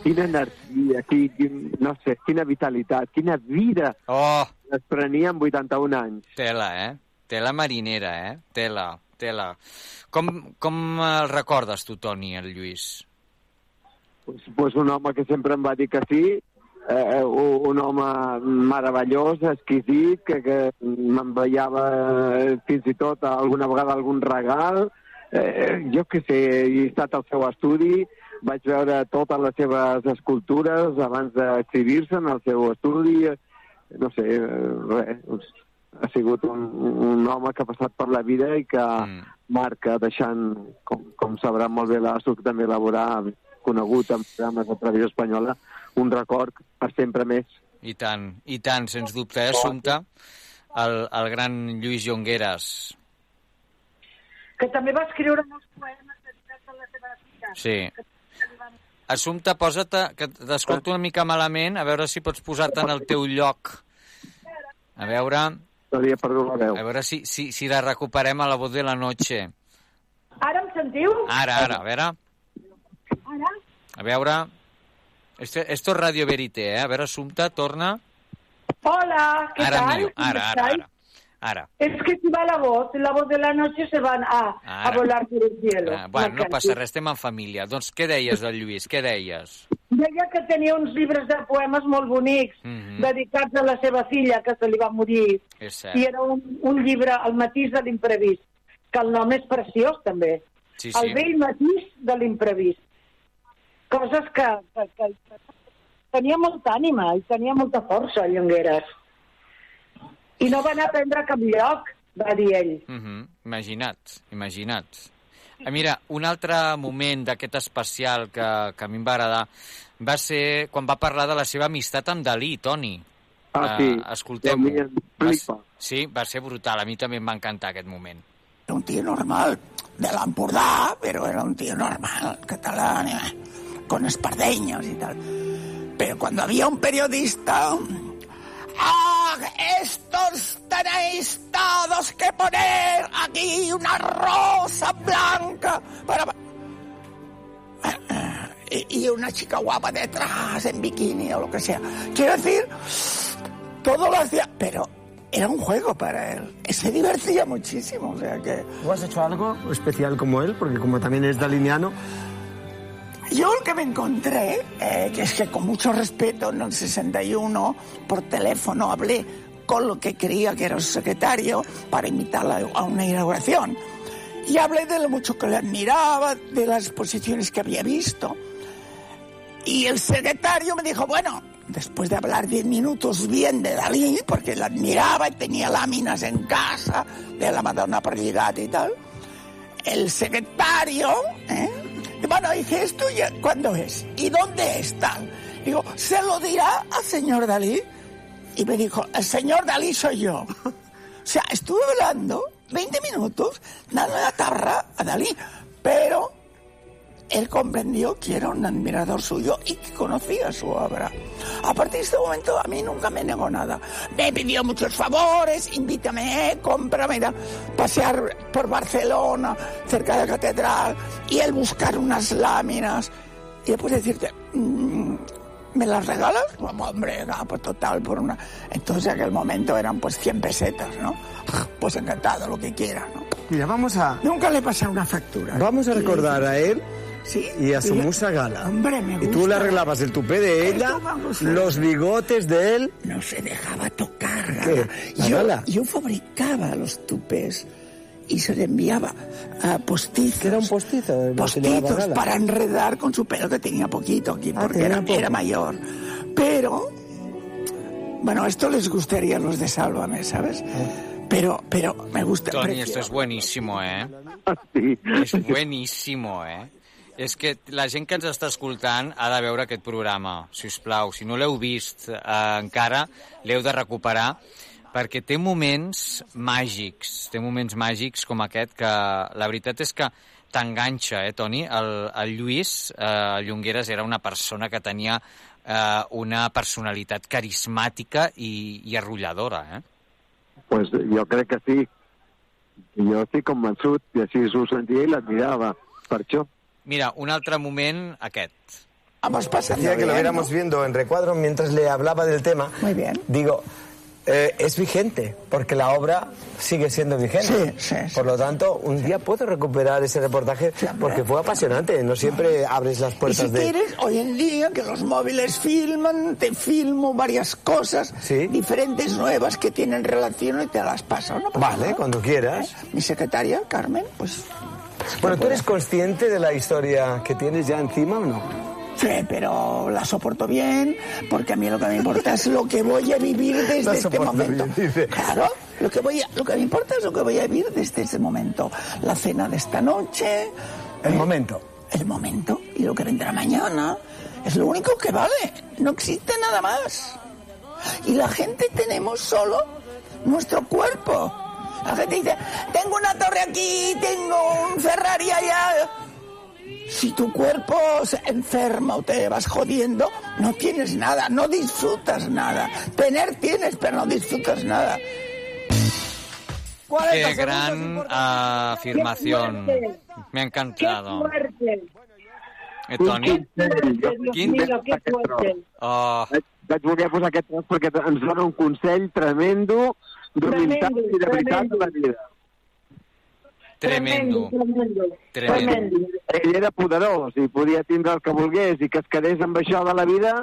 Quina energia, qui, quin, no sé, quina vitalitat, quina vida Oh, es prenia amb 81 anys. tela, eh? Tela marinera, eh? Tela, tela. Com, com el recordes tu, Toni, el Lluís? Pues, pues un home que sempre em va dir que sí, eh, un un home meravellós, exquisit, que, que m'enviava eh, fins i tot alguna vegada algun regal. Eh, jo que sé, he estat al seu estudi, vaig veure totes les seves escultures abans d'exhibir-se en el seu estudi. eh, No sé, eh, res, ha sigut un, un home que ha passat per la vida i que Mm. marca deixant, com, com sabrà molt bé l'Asuc també elaborar, conegut en programes de televisió espanyola, un record per sempre més. I tant, i tant, sens dubte, eh, Assumpte? El, el gran Lluís Llongueras. Que també va escriure molts poemes dedicats a la seva filla. Sí. Assumpte, posa't, a- que t'escolto una mica malament, a veure si pots posar-te en el teu lloc. A veure, Havia perdut la veu. a veure si, si, si la recuperem a la voz de la noche. Ara em sentiu? Ara, ara, a veure, Ara? a veure... Esto, esto es Radio Verité, eh? A veure, Assumpta, torna... Hola, ¿qué Ara tal? millor, ¿Cómo ara, ara, ara. Ara. Es que se va la voz, la voz de la noche se van a, a Ara. volar por el cielo. Ah, bueno, no passa res, estem en família. Doncs què deies del Lluís? Què deies? Deia que tenia uns llibres de poemes molt bonics, Mhm. dedicats a la seva filla, que se li va morir. I era un, un llibre, El matís de l'imprevist, que el nom és preciós, també. Sí, El sí. vell matís de l'imprevist. Coses que, que, que, que tenia molta ànima i tenia molta força, Llongueres. I no va anar a prendre a cap lloc, va dir ell. Mhm, Imagina't, imagina't. Ah, mira, un altre moment d'aquest especial que, que a mi em va agradar va ser quan va parlar de la seva amistat amb Dalí, Toni. Ah, sí. Uh, Escoltem-ho. Sí, va ser brutal. A mi també em va encantar aquest moment. Era un tío normal, de l'Empordà, pero era un tío normal, catalán, eh, con espardeños y tal. Pero cuando había un periodista... ¡Ah! Estos tenéis todos que poner aquí una rosa blanca para... Y, una chica guapa detrás, en bikini o lo que sea. Quiero decir, todo lo hacía... Pero era un juego para él. Se divertía muchísimo, o sea que... ¿Tú has hecho algo especial como él? Porque como también es daliniano, Yo el que me encontré, eh, que es que con mucho respeto en el 61 por teléfono hablé con lo que creía que era su secretario para invitarla a una inauguración. Y hablé de lo mucho que le admiraba, de las exposiciones que había visto. Y el secretario me dijo, bueno, después de hablar diez minutos bien de Dalí, porque la admiraba y tenía láminas en casa de la Madonna Prodigata y tal, el secretario, ¿eh? Bueno, dije, ¿esto ya cuándo es? ¿Y dónde está? Digo, ¿se lo dirá al señor Dalí? Y me dijo, el señor Dalí soy yo. O sea, estuve hablando 20 minutos, dando la tarra a Dalí, pero él comprendió que era un admirador suyo y que conocía su obra. A partir de este momento a mí nunca me negó nada. Me pidió muchos favores, invítame, cómprame, da- pasear por Barcelona, cerca de la catedral, y él buscar unas láminas. Y después decirte, mm, ¿me las regalas? Vamos, hombre, no, pues total, por una... Entonces en aquel momento eran pues 100 pesetas, ¿no? *laughs* Pues encantado, lo que quiera, ¿no? mira, vamos a, Nunca le pasé una factura. vamos a recordar a él Sí, y a su y le- musa gala. Hombre, me Y tú le arreglabas el tupé de ella, los bigotes de él. No se dejaba tocar. ¿Qué? Gala. ¿La Yo, Gala? yo fabricaba los tupés y se le enviaba a postizos. ¿Qué era un postizo? Gala? para enredar con su pelo, que tenía poquito aquí, Ah, porque era, era mayor. Pero, bueno, esto les gustaría a los de Sálvame, ¿sabes? Pero, pero me gusta. Prefiero- esto es buenísimo, eh? Sí. És bueníssimo, eh? És que la gent que ens està escoltant ha de veure aquest programa, si us plau. Si no l'heu vist eh, encara, l'heu de recuperar, perquè té moments màgics, té moments màgics com aquest que la veritat és que t'enganxa, eh, Toni? El, el Lluís, eh, Llongueres, era una persona que tenia eh, una personalitat carismàtica i, i arrolladora, eh? Pues jo crec que sí. Jo estic convençut, i així ho sentia i l'admirava. Per això. Mira, un altre moment, aquest. Pasando Decía que lo viéramos ¿no? viendo en recuadro mientras le hablaba del tema. Muy bien. Digo, eh, es vigente, porque la obra sigue siendo vigente. Sí, sí, sí. Por lo tanto, un día puedo recuperar ese reportaje porque fue apasionante. No siempre abres las Y puertas si de... quieres, hoy en día que los móviles filman, te filmo varias cosas Sí. diferentes, nuevas, que tienen relación y te las paso. No pasa Vale, nada. cuando quieras. Mi secretaria, Carmen, pues... Bueno, ¿tú eres consciente de la historia que tienes ya encima o no? Sí, pero la soporto bien, porque a mí lo que me importa es lo que voy a vivir desde La este momento. bien. Claro, lo que, voy a- lo que me importa es lo que voy a vivir desde ese momento. La cena de esta noche, El momento. el momento y lo que vendrá mañana. Es lo único que vale. No existe nada más. Y la gente tenemos solo nuestro cuerpo. La gente dice, tengo una torre aquí, tengo un Ferrari allá. Si tu cuerpo se enferma o te vas jodiendo, no tienes nada, no disfrutas nada. Tener tienes, pero no disfrutas nada. Qué gran afirmación. Me ha ¡Qué encantado. fuerte! Eh, Toni? consell. Jo- Dios Quin- qué fuerte. Oh, Vaig, vaig voler posar aquest tros perquè ens dona un consell tremendo d'humilitat Tremendo, i de veritat tremendo. de la vida. tremendo. Tremendo. Tremendo. Ell era poderós i podia tindre el que volgués i que es quedés amb això de la vida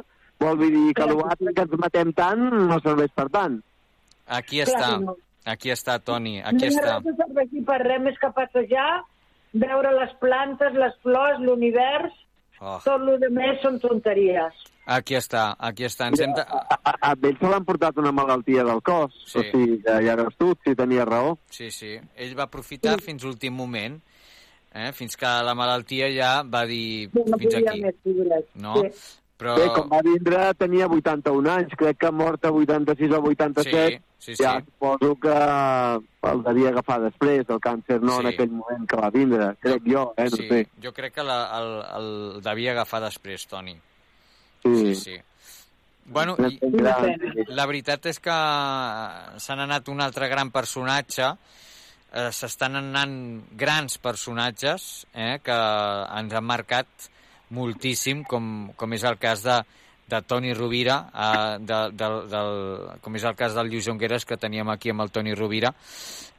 vol dir que l'altre que ens matem tant no serveix per tant. Aquí està. no. Aquí està, Toni. Aquí no està. res que serveixi per res més que passejar, veure les plantes, les flors, l'univers, Oh, tot el de més són tonteries. aquí està, aquí està. Ens hem de... A, a, a ell se l'han portat una malaltia del cos, Sí. o sigui que ja veus tu, si tenia raó. Sí, sí. Ell va aprofitar fins l'últim moment, eh? fins que la malaltia ja va dir No, no fins aquí. més. No? Sí. Però... Bé, quan va vindre tenia 81 anys, crec que mort a 86 o 87, Sí, sí, ja sí. suposo que el devia agafar després, el càncer no en Sí. aquell moment que va vindre, crec jo, eh, no sí, sé. jo crec que la, el, el devia agafar després, Toni. Sí, Sí, sí. Bueno, i, la veritat és que s'han anat un altre gran personatge, eh, s'estan anant grans personatges eh, que ens han marcat moltíssim, com, com és el cas de, de Toni Rovira, eh, de, de, del, com és el cas del Lluís Jongueres que teníem aquí amb el Toni Rovira,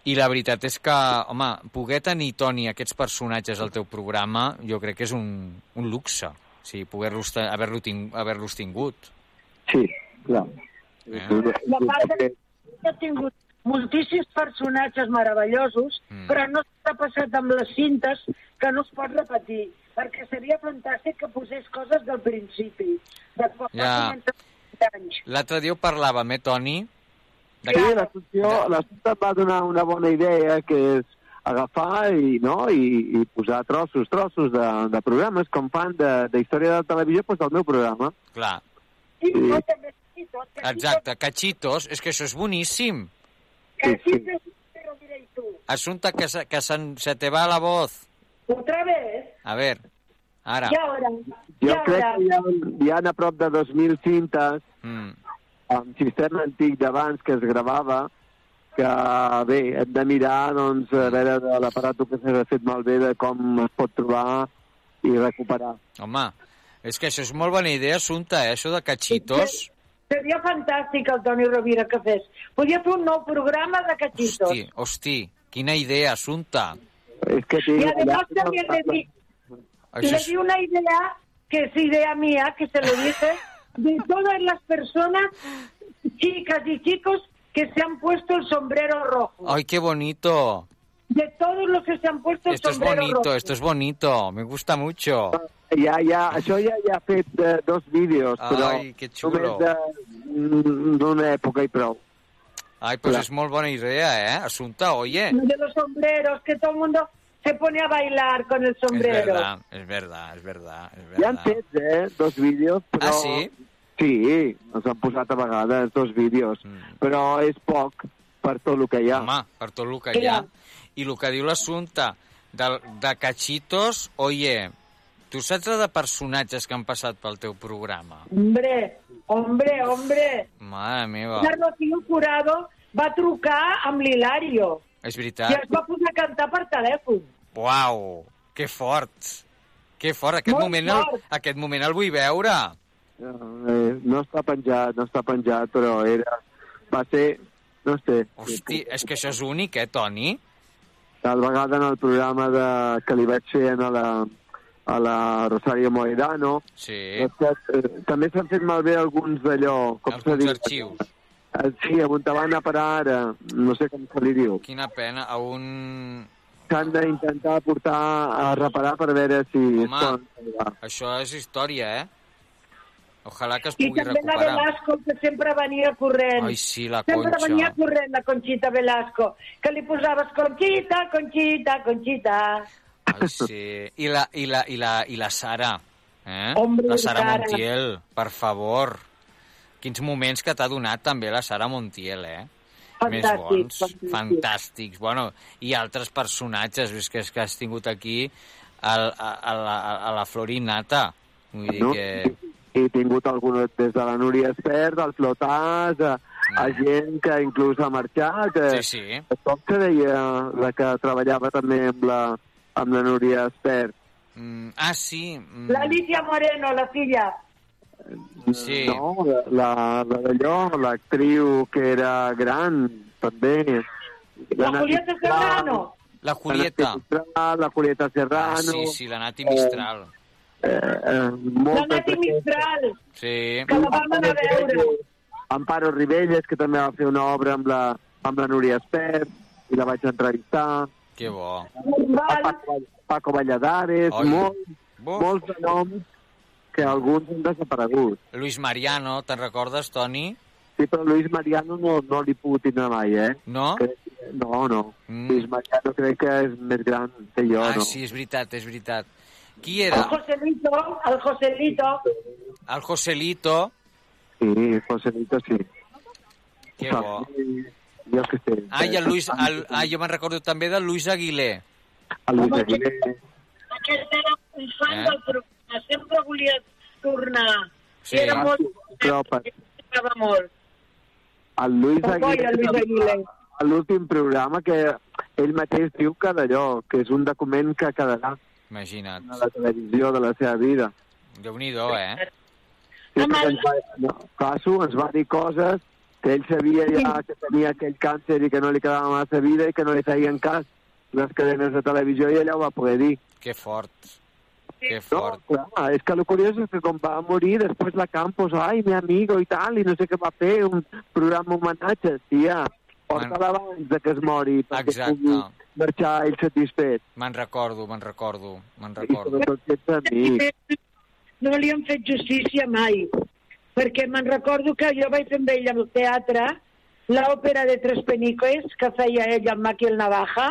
i la veritat és que, home, poder tenir, Toni, aquests personatges al teu programa, jo crec que és un, un luxe, o sigui, poder-los haver-los ting, haver tingut. Sí, clar. Eh? La part de... ha tingut moltíssims personatges meravellosos, Mm. però no s'ha passat amb les cintes que no es pot repetir, perquè seria fantàstic que posés coses del principi, de quan Ja. va començar anys. L'altre dia ho parlàvem, eh, Toni? De Sí, l'assumpció l'assumpte et va donar una bona idea, que és agafar i, no, i, i posar trossos, trossos de, de programes, com fan de, de història de televisió, doncs del meu programa. Clar, I Sí. no també sí, tot, que exacte, cachitos, és que això és boníssim. Que sí, sí, te lo diré tú. Asunta que, se, que se, se te va la voz. Otra vez, A ver, ara. ahora, y Jo crec ahora, que hi ha, hi ha a prop de 2.000 cintes Mm. amb sistema antic d'abans que es gravava, que bé, hem de mirar doncs, a veure de l'aparato que s'ha fet malbé de com es pot trobar i recuperar. Home, és que això és molt bona idea, Assunta, eh, això de cachitos. seria fantàstic el Toni Rovira que fes. Podia fer un nou programa de cachitos. Hosti, hosti, quina idea, Assunta. Que Y además también le di, le di una idea que es idea mía, que se lo dije, de todas las personas, chicas y chicos, que se han puesto el sombrero rojo. Ay, qué bonito. De todos los que se han puesto el Esto es sombrero bonito, rojo. esto es bonito. Me gusta mucho. Ja, ja, això ja, ja ha fet eh, dos vídeos, però Ai, que xulo. només de- mm, d'una època i prou. Ay, pues Clar. es muy buena idea, ¿eh? Asunta, oye. De los sombreros, que todo el mundo se pone a bailar con el Es sombrero. verdad, es verdad, es verdad, es Ja han verdad. fet, eh, dos vídeos, però... Ah, sí? Sí, els han posat a vegades, dos vídeos, Mm. però és poc per tot el que hi ha. Home, per tot el que hi ha. I el que diu l'assumpte de, de cachitos, oye, tu saps de personatges que han passat pel teu programa? Hombre, hombre, hombre. Mare meva, La Rocío Jurado va trucar amb l'Hilario és i veritat. es va posar a cantar per telèfon. Uau, que fort. Que fort, aquest Molt moment, el, fort. aquest moment el vull veure. Eh, no està penjat, no està penjat, però era... Va ser, no sé, Hosti, és que això és únic, eh, Toni? tal vegada en el programa de, que li vaig fer a la, a la Rosario Moedano, Sí, eh, també s'han fet malbé alguns d'allò, com s'ha alguns dit? arxius. Eh, Sí, on te van a parar ara, no sé com se li diu. Quina pena, a un... S'han d'intentar portar a reparar per veure si es Home. salvar. Això és història, eh? Ojalà que es I pugui també la recuperar. Velasco, que sempre venia corrent. Ai, sí, la Sempre Conxa. venia corrent la Conxita Velasco, que li posaves Conxita, Conxita, Conxita. Ai, sí. I la, i la, i la, i la Sara, eh? Hombre, la Sara Sara. Montiel, per favor. Quins moments que t'ha donat també la Sara Montiel, eh? Més Fantàstic, bons, fantàstic. fantàstics. Bueno, i altres personatges, és que, és que has tingut aquí el, a, a, la, a la Florinata. Vull dir No? que... He tingut alguns des de la Núria Espert, el Flotàs, a, a gent que inclús ha marxat. Eh, Sí, sí. Com se deia la que treballava també amb la, amb la Núria Espert? Mm, ah, sí. Mm, La Alicia Moreno, la filla. Sí. No, la, la d'allò, l'actriu que era gran, també. La Julieta Serrano. La Julieta. Mistral, la Julieta Ah, Serrano. sí, sí, la Nati Mistral. Eh, eh, La moltes Nati. Mistral, Sí. que la vam anar a veure. Amparo Ribelles, que també va fer una obra amb la, amb la Núria Espert, i la vaig entrevistar. Que bo. Paco, Paco Valladares, Oi. molt, Buf. molts de noms que alguns han desaparegut. Luis Mariano, te'n recordes, Toni? Sí, però Luis Mariano no, no l'hi puc tindre mai, eh? No? Crec, no, no. Mm. Luis Mariano crec que és més gran que jo, ah, no? sí, és veritat, és veritat. Qui El era? Joselito, el Joselito. El Joselito. Sí, Joselito sí. Que bo. Jo que sé. Ah, i el Luis... El, ah, jo me'n recordo també del Luis Aguilé. El Luis Aguilé. Aquest era un fan Eh? del programa, sempre volia tornar. Sí. Era molt... Però per- Estava molt. el Luis boi, el Luis Aguilé. a l'últim programa que ell mateix diu que d'allò, que és un document que quedarà Imagina't. a la televisió de la seva vida. Déu-n'hi-do, eh? Sí, ens va, no, Caso ens va dir coses que ell sabia ja que tenia aquell càncer i que no li quedava massa vida i que no li feien cas les cadenes de televisió i ella ho va poder dir. Que fort. Que No, fort. clar, és que lo curiós és que quan va morir després la Campos, ai, mi amigo i tal, i no sé què va fer, un programa homenatge, tia, porta-la abans de que es mori perquè Exacte. pugui marxar ell satisfet. Me'n recordo, me'n recordo, me'n I recordo. sobretot que ets amic. No li han fet justícia mai. Perquè me'n recordo que jo vaig fer amb ell al teatre l'òpera de Tres Peniques que feia ell amb Maki el Navaja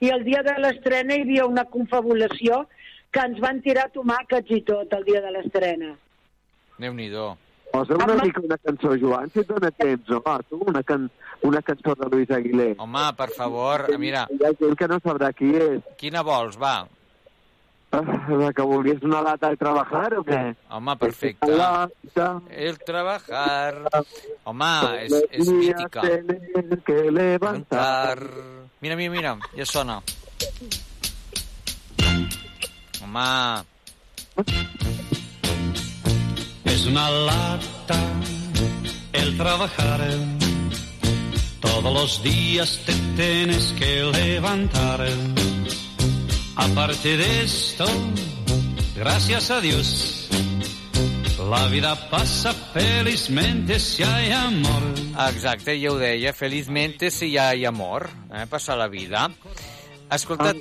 i el dia de l'estrena hi havia una confabulació que ens van tirar tomàquets i tot el dia de l'estrena. Déu-n'hi-do. Posa una mica una cançó, Joan, si et dóna temps, home, tu, una, can una cançó de Luis Aguilé. Home, per favor, mira, Hi ha gent que no sabrà qui és. quina vols, va? Ah, que volgués una lata de trabajar o què? Home, perfecte. Lata, El trabajar. Home, és, los és días mítica. que levantar. Mira, mira, mira, ja sona. Home, Es una lata el trabajar. Todos los días te tienes que levantar. Aparte de esto, gracias a Dios, la vida pasa felizmente si hay amor. exacte, ja ho deia. Felizmente si hi ha amor, eh? Passar la vida. Escolta,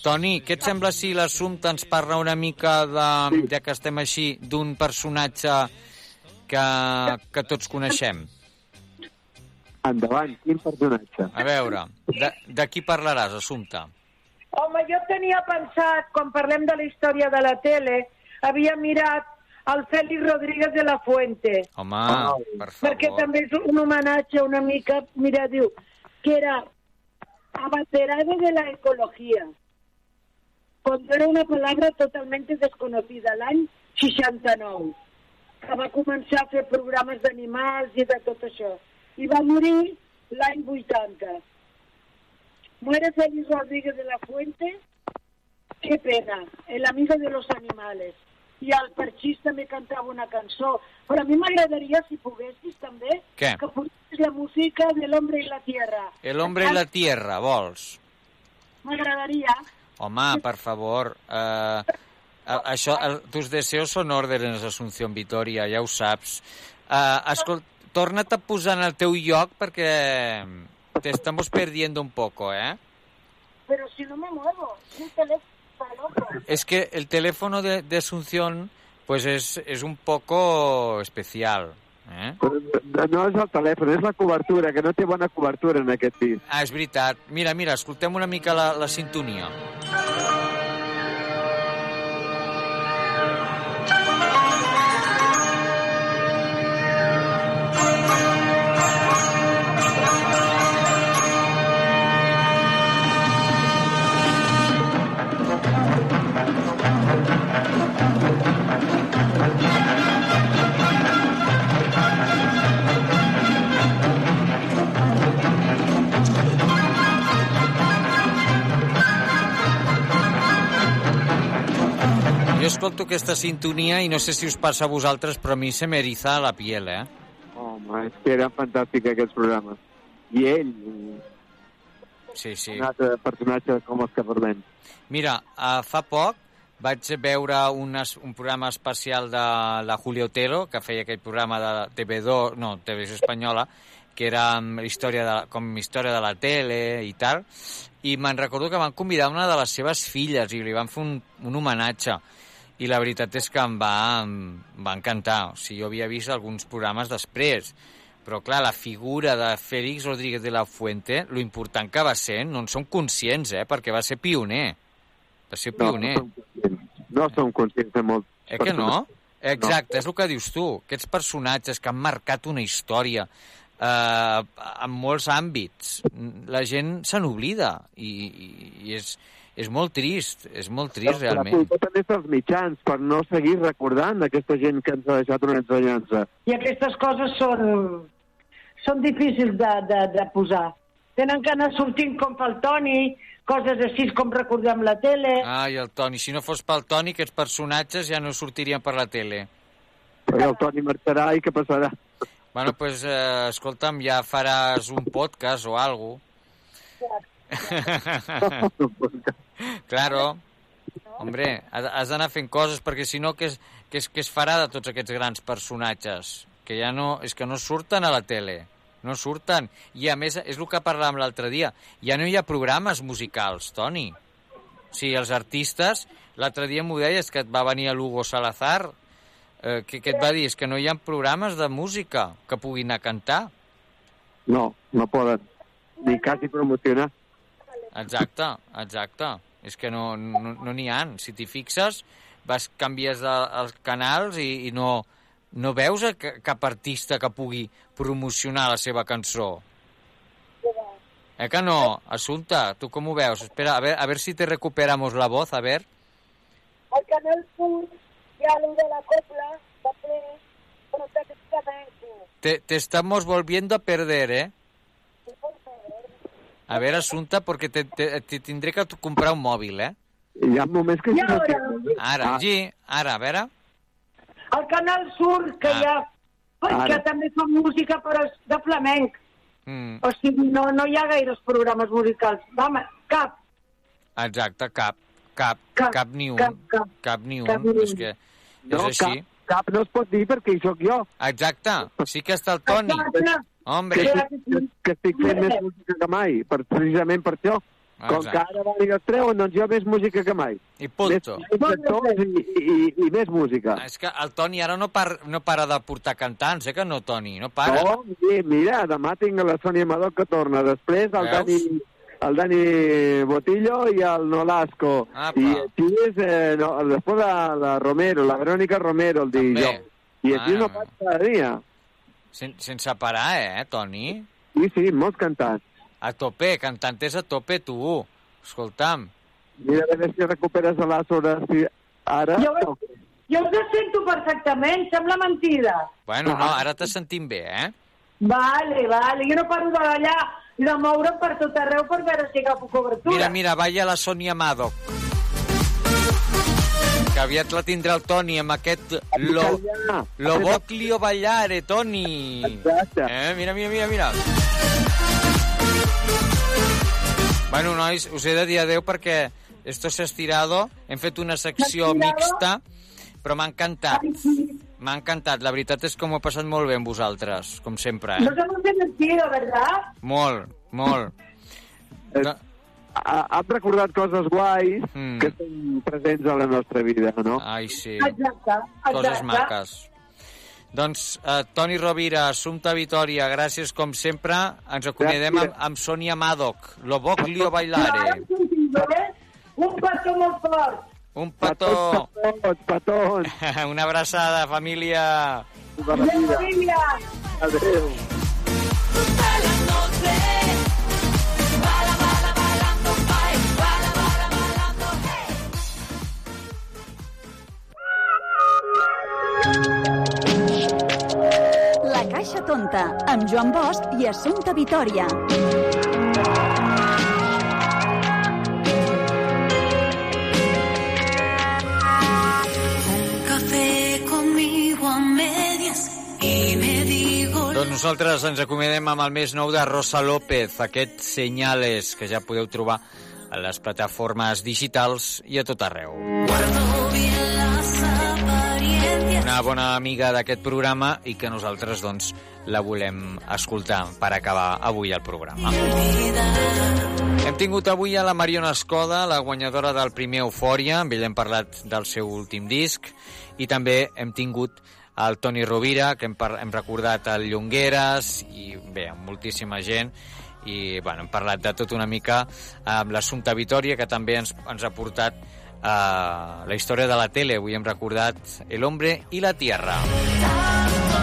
Toni, què et sembla si l'assumpte ens parla una mica de, ja que estem així, d'un personatge que, que tots coneixem? Endavant, quin personatge? A veure, de, de qui parlaràs, Assumpte? Home, jo tenia pensat, quan parlem de la història de la tele, havia mirat el Félix Rodríguez de la Fuente. Home, per Perquè favor. també és un homenatge una mica, mira, diu, que era abanderado de la ecología, cuando era una palabra totalmente desconocida, l'any 69, que va començar a fer programes d'animals i de tot això. I va morir l'any 80. Muere Félix Rodríguez de la Fuente, qué pena, el amigo de los animales. I el Perxís també cantava una cançó. Però a mi m'agradaria, si poguessis, també, Què? que posessis la música de l'Hombre i la Tierra. El hombre y la tierra, vols? M'agradaria. Home, per favor. Eh, això, el, tus deseos son órdenes, Asunción Vitoria, ja ho saps. Eh, escolta, torna't a posar en el teu lloc perquè te estamos perdiendo un poco, ¿eh? Pero si no me muevo, mi teléfono. Es que el teléfono de, de Asunción pues es, es un poco especial. Eh? No és el telèfon, és la cobertura, que no té bona cobertura en aquest pis. Ah, és veritat. Mira, mira, escoltem una mica la, la sintonia. jo escolto aquesta sintonia i no sé si us passa a vosaltres, però a mi se m'eriza la piel, eh? Home, és que eren fantàstics aquests programes. I ell, Sí, sí. un altre personatge com els que parlem. Mira, uh, fa poc vaig veure unes, un programa especial de la Julio Otero, que feia aquell programa de TV2, no, TV Espanyola, que era història de, com història de la tele i tal, i me'n recordo que van convidar una de les seves filles i li van fer un, un homenatge. I la veritat és que em va, em va encantar. O sigui, jo havia vist alguns programes després, però clar, la figura de Félix Rodríguez de la Fuente, lo important que va ser, no en som conscients, eh? perquè va ser pioner. Va ser pioner. No som conscients de molt... Eh que no? Exacte, és el que dius tu. Aquests personatges que han marcat una història eh, en molts àmbits, la gent se n'oblida i, i, i és, és molt trist, és molt trist La realment. culpa també és dels mitjans, per no seguir recordant aquesta gent que ens ha deixat una ensenyança. I aquestes coses són, són difícils de, de, de posar. Tenen que anar sortint com pel Toni, coses així com recordem la tele. Ai, el Toni. Si no fos pel Toni, aquests personatges ja no sortirien per la tele. Perquè el Toni marxarà i què passarà? Bueno, doncs, pues, eh, escolta'm, ja faràs un podcast o alguna *laughs* Claro. Hombre, has d'anar fent coses, perquè si no, què es, què, es, què es farà de tots aquests grans personatges? Que ja no... És que no surten a la tele. No surten. I a més, és el que parlàvem l'altre dia, ja no hi ha programes musicals, Toni. O sigui, els artistes, l'altre dia m'ho deies, que et va venir a Lugo Salazar, eh, que, que et va dir, és que no hi ha programes de música que puguin anar a cantar. No, no poden ni quasi promocionar. Exacte, exacte. És que no n'hi no, no n'hi ha. Si t'hi fixes, vas, canvies de, els canals i, i no, no veus a ca- cap artista que pugui promocionar la seva cançó. Eh que no? Assumpta, tu com ho veus? Espera, a ver, a ver si te recuperamos la voz, a ver. Al Canal Sur ya lo de la copla va a ser protectamente. Te, te estamos volviendo a perder, ¿eh? A ver, Assumpta, porque te, te, te tindré que comprar un mòbil, eh? Hi ha moments que... I ara, Ara, Ah. sí, ara, a veure. al Canal Sur, que Ah. hi ha... Ara. que també fa música però és de flamenc. Mm, O sigui, no, no hi ha gaires programes musicals. Home, cap. exacte, cap, cap, cap, cap ni un. cap, cap. cap ni un. Cap ni un. És que és No, així. cap, cap no es pot dir perquè hi sóc jo. Exacte, sí que està el Toni. Exacte. Hombre, Que, estic- que, que estic fent més música que mai, per, precisament per això. Com Exacte. que ara van i el treuen, doncs jo més música que mai. I punto. Més, i, i, i més música. És que el Toni ara no, par, no para de portar cantants, eh, que no, Toni? No para. No, sí, mira, demà tinc la Sònia Amador que torna. Després el Veus? Dani, el Dani Botillo i el Nolasco. Apa. I així és, eh, no, després la, la Romero, la Verònica Romero el dijous. I així Ah. no passa cada dia. Sen, sense parar, eh, Toni? Sí, sí, molts cantants. A tope, cantantes a tope, tu. Escolta'm. Mira, a veure si recuperes a les hores si ara... Jo, jo us sento perfectament, sembla mentida. Bueno, no, ara te sentim bé, eh? Vale, vale. Jo no paro de ballar i de moure'm per tot arreu per veure si agafo cobertura. Mira, mira, balla la Sònia Madoc. Que aviat la tindrà el Toni amb aquest lo, lo voclio ballare, Toni. Exacte. Eh, mira, mira, mira, mira. Bueno, nois, us he de dir adeu perquè esto s'ha estirado. Hem fet una secció mixta, però m'ha encantat. M'ha encantat. La veritat és que m'ho he passat molt bé amb vosaltres, com sempre. Nos Eh? hemos divertido, ¿verdad? Molt, molt. Ha, han recordat coses guais Mm. que són presents a la nostra vida, no? Ai, sí. Exacte, Coses exacte. maques. Doncs, eh, Toni Rovira, Assumpta Vitoria, gràcies com sempre. Ens acomiadem amb, amb Sònia Madoc, Lo Voglio Bailare. Un petó molt fort. Un petó. Petons, petons. *laughs* Una abraçada, família. Familia. Adéu. Caixa Tonta, amb Joan Bosch i Assumpta Vitoria. Doncs nosaltres ens acomiadem amb el més nou de Rosa López, aquest Senyales, que ja podeu trobar a les plataformes digitals i a tot arreu. Guardo bien una bona amiga d'aquest programa i que nosaltres, doncs, la volem escoltar per acabar avui el programa. Hem tingut avui a la Mariona Escoda, la guanyadora del primer Eufòria, amb ella hem parlat del seu últim disc, i també hem tingut el Toni Rovira, que hem, hem recordat el Llongueres, i bé, moltíssima gent, i bueno, hem parlat de tot una mica amb l'Assumpta Vitòria, que també ens, ens ha portat uh, la història de la tele. Avui hem recordat El hombre i la tierra.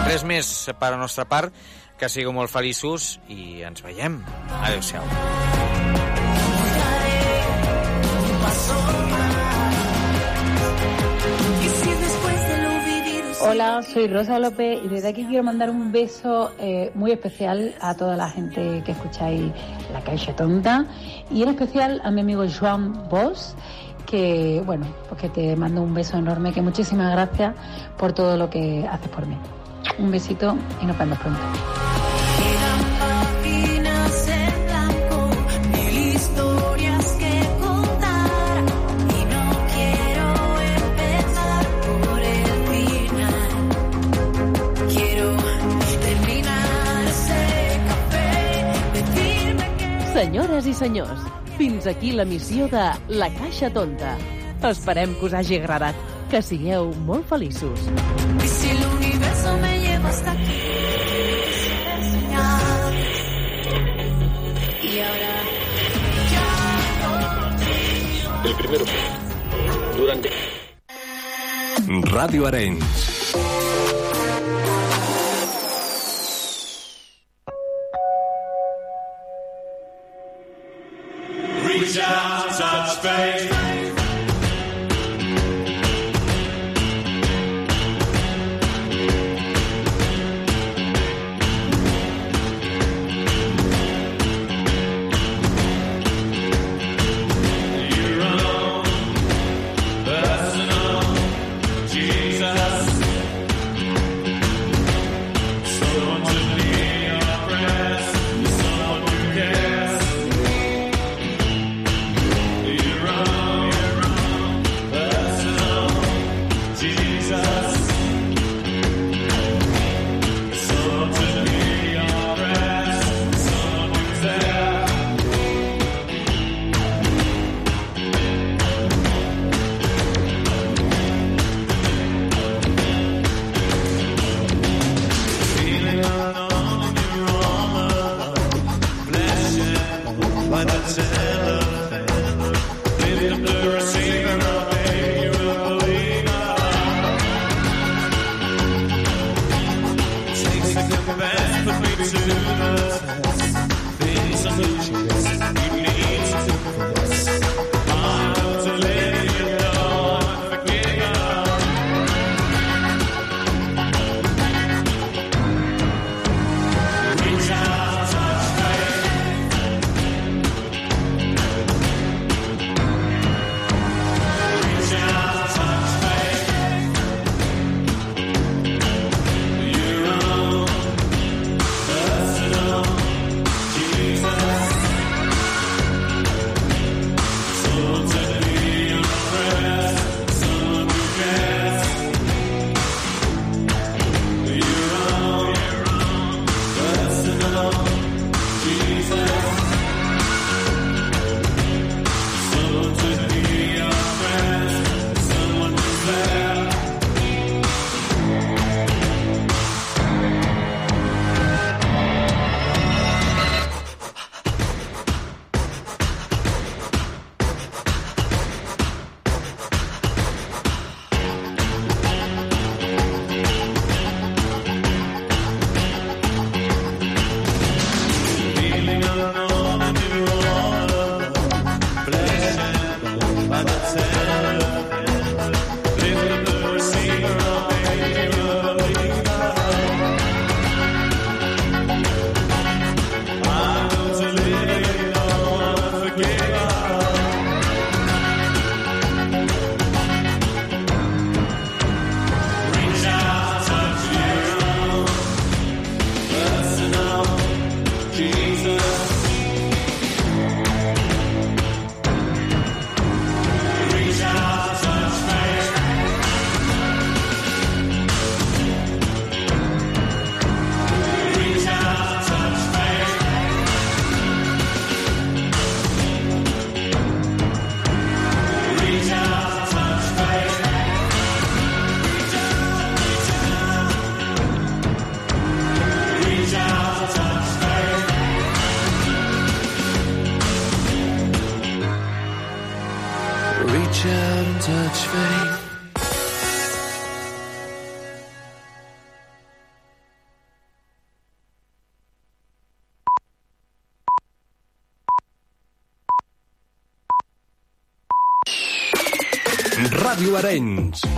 Res més per a nostra part, que sigueu molt feliços i ens veiem. Adéu-siau. Hola, soy Rosa López y desde aquí quiero mandar un beso eh, muy especial a toda la gente que escucháis La Caixa Tonta y en especial a mi amigo Joan Bosch que, bueno, pues que te mando un beso enorme, que muchísimas gracias por todo lo que haces por mí. Un besito y nos vemos pronto. Páginas en blanco, mil historias que contar y no quiero empezar por el final. Quiero terminar ese café, decirme que Senyores i senyors, fins aquí la missió de La Caixa Tonta. Esperem que us hagi agradat, que sigueu molt feliços. y si el universo me lleva hasta aquí. Y ahora El primero. Durante. Ràdio Arenys. shall such faith. Ràdio Arenys.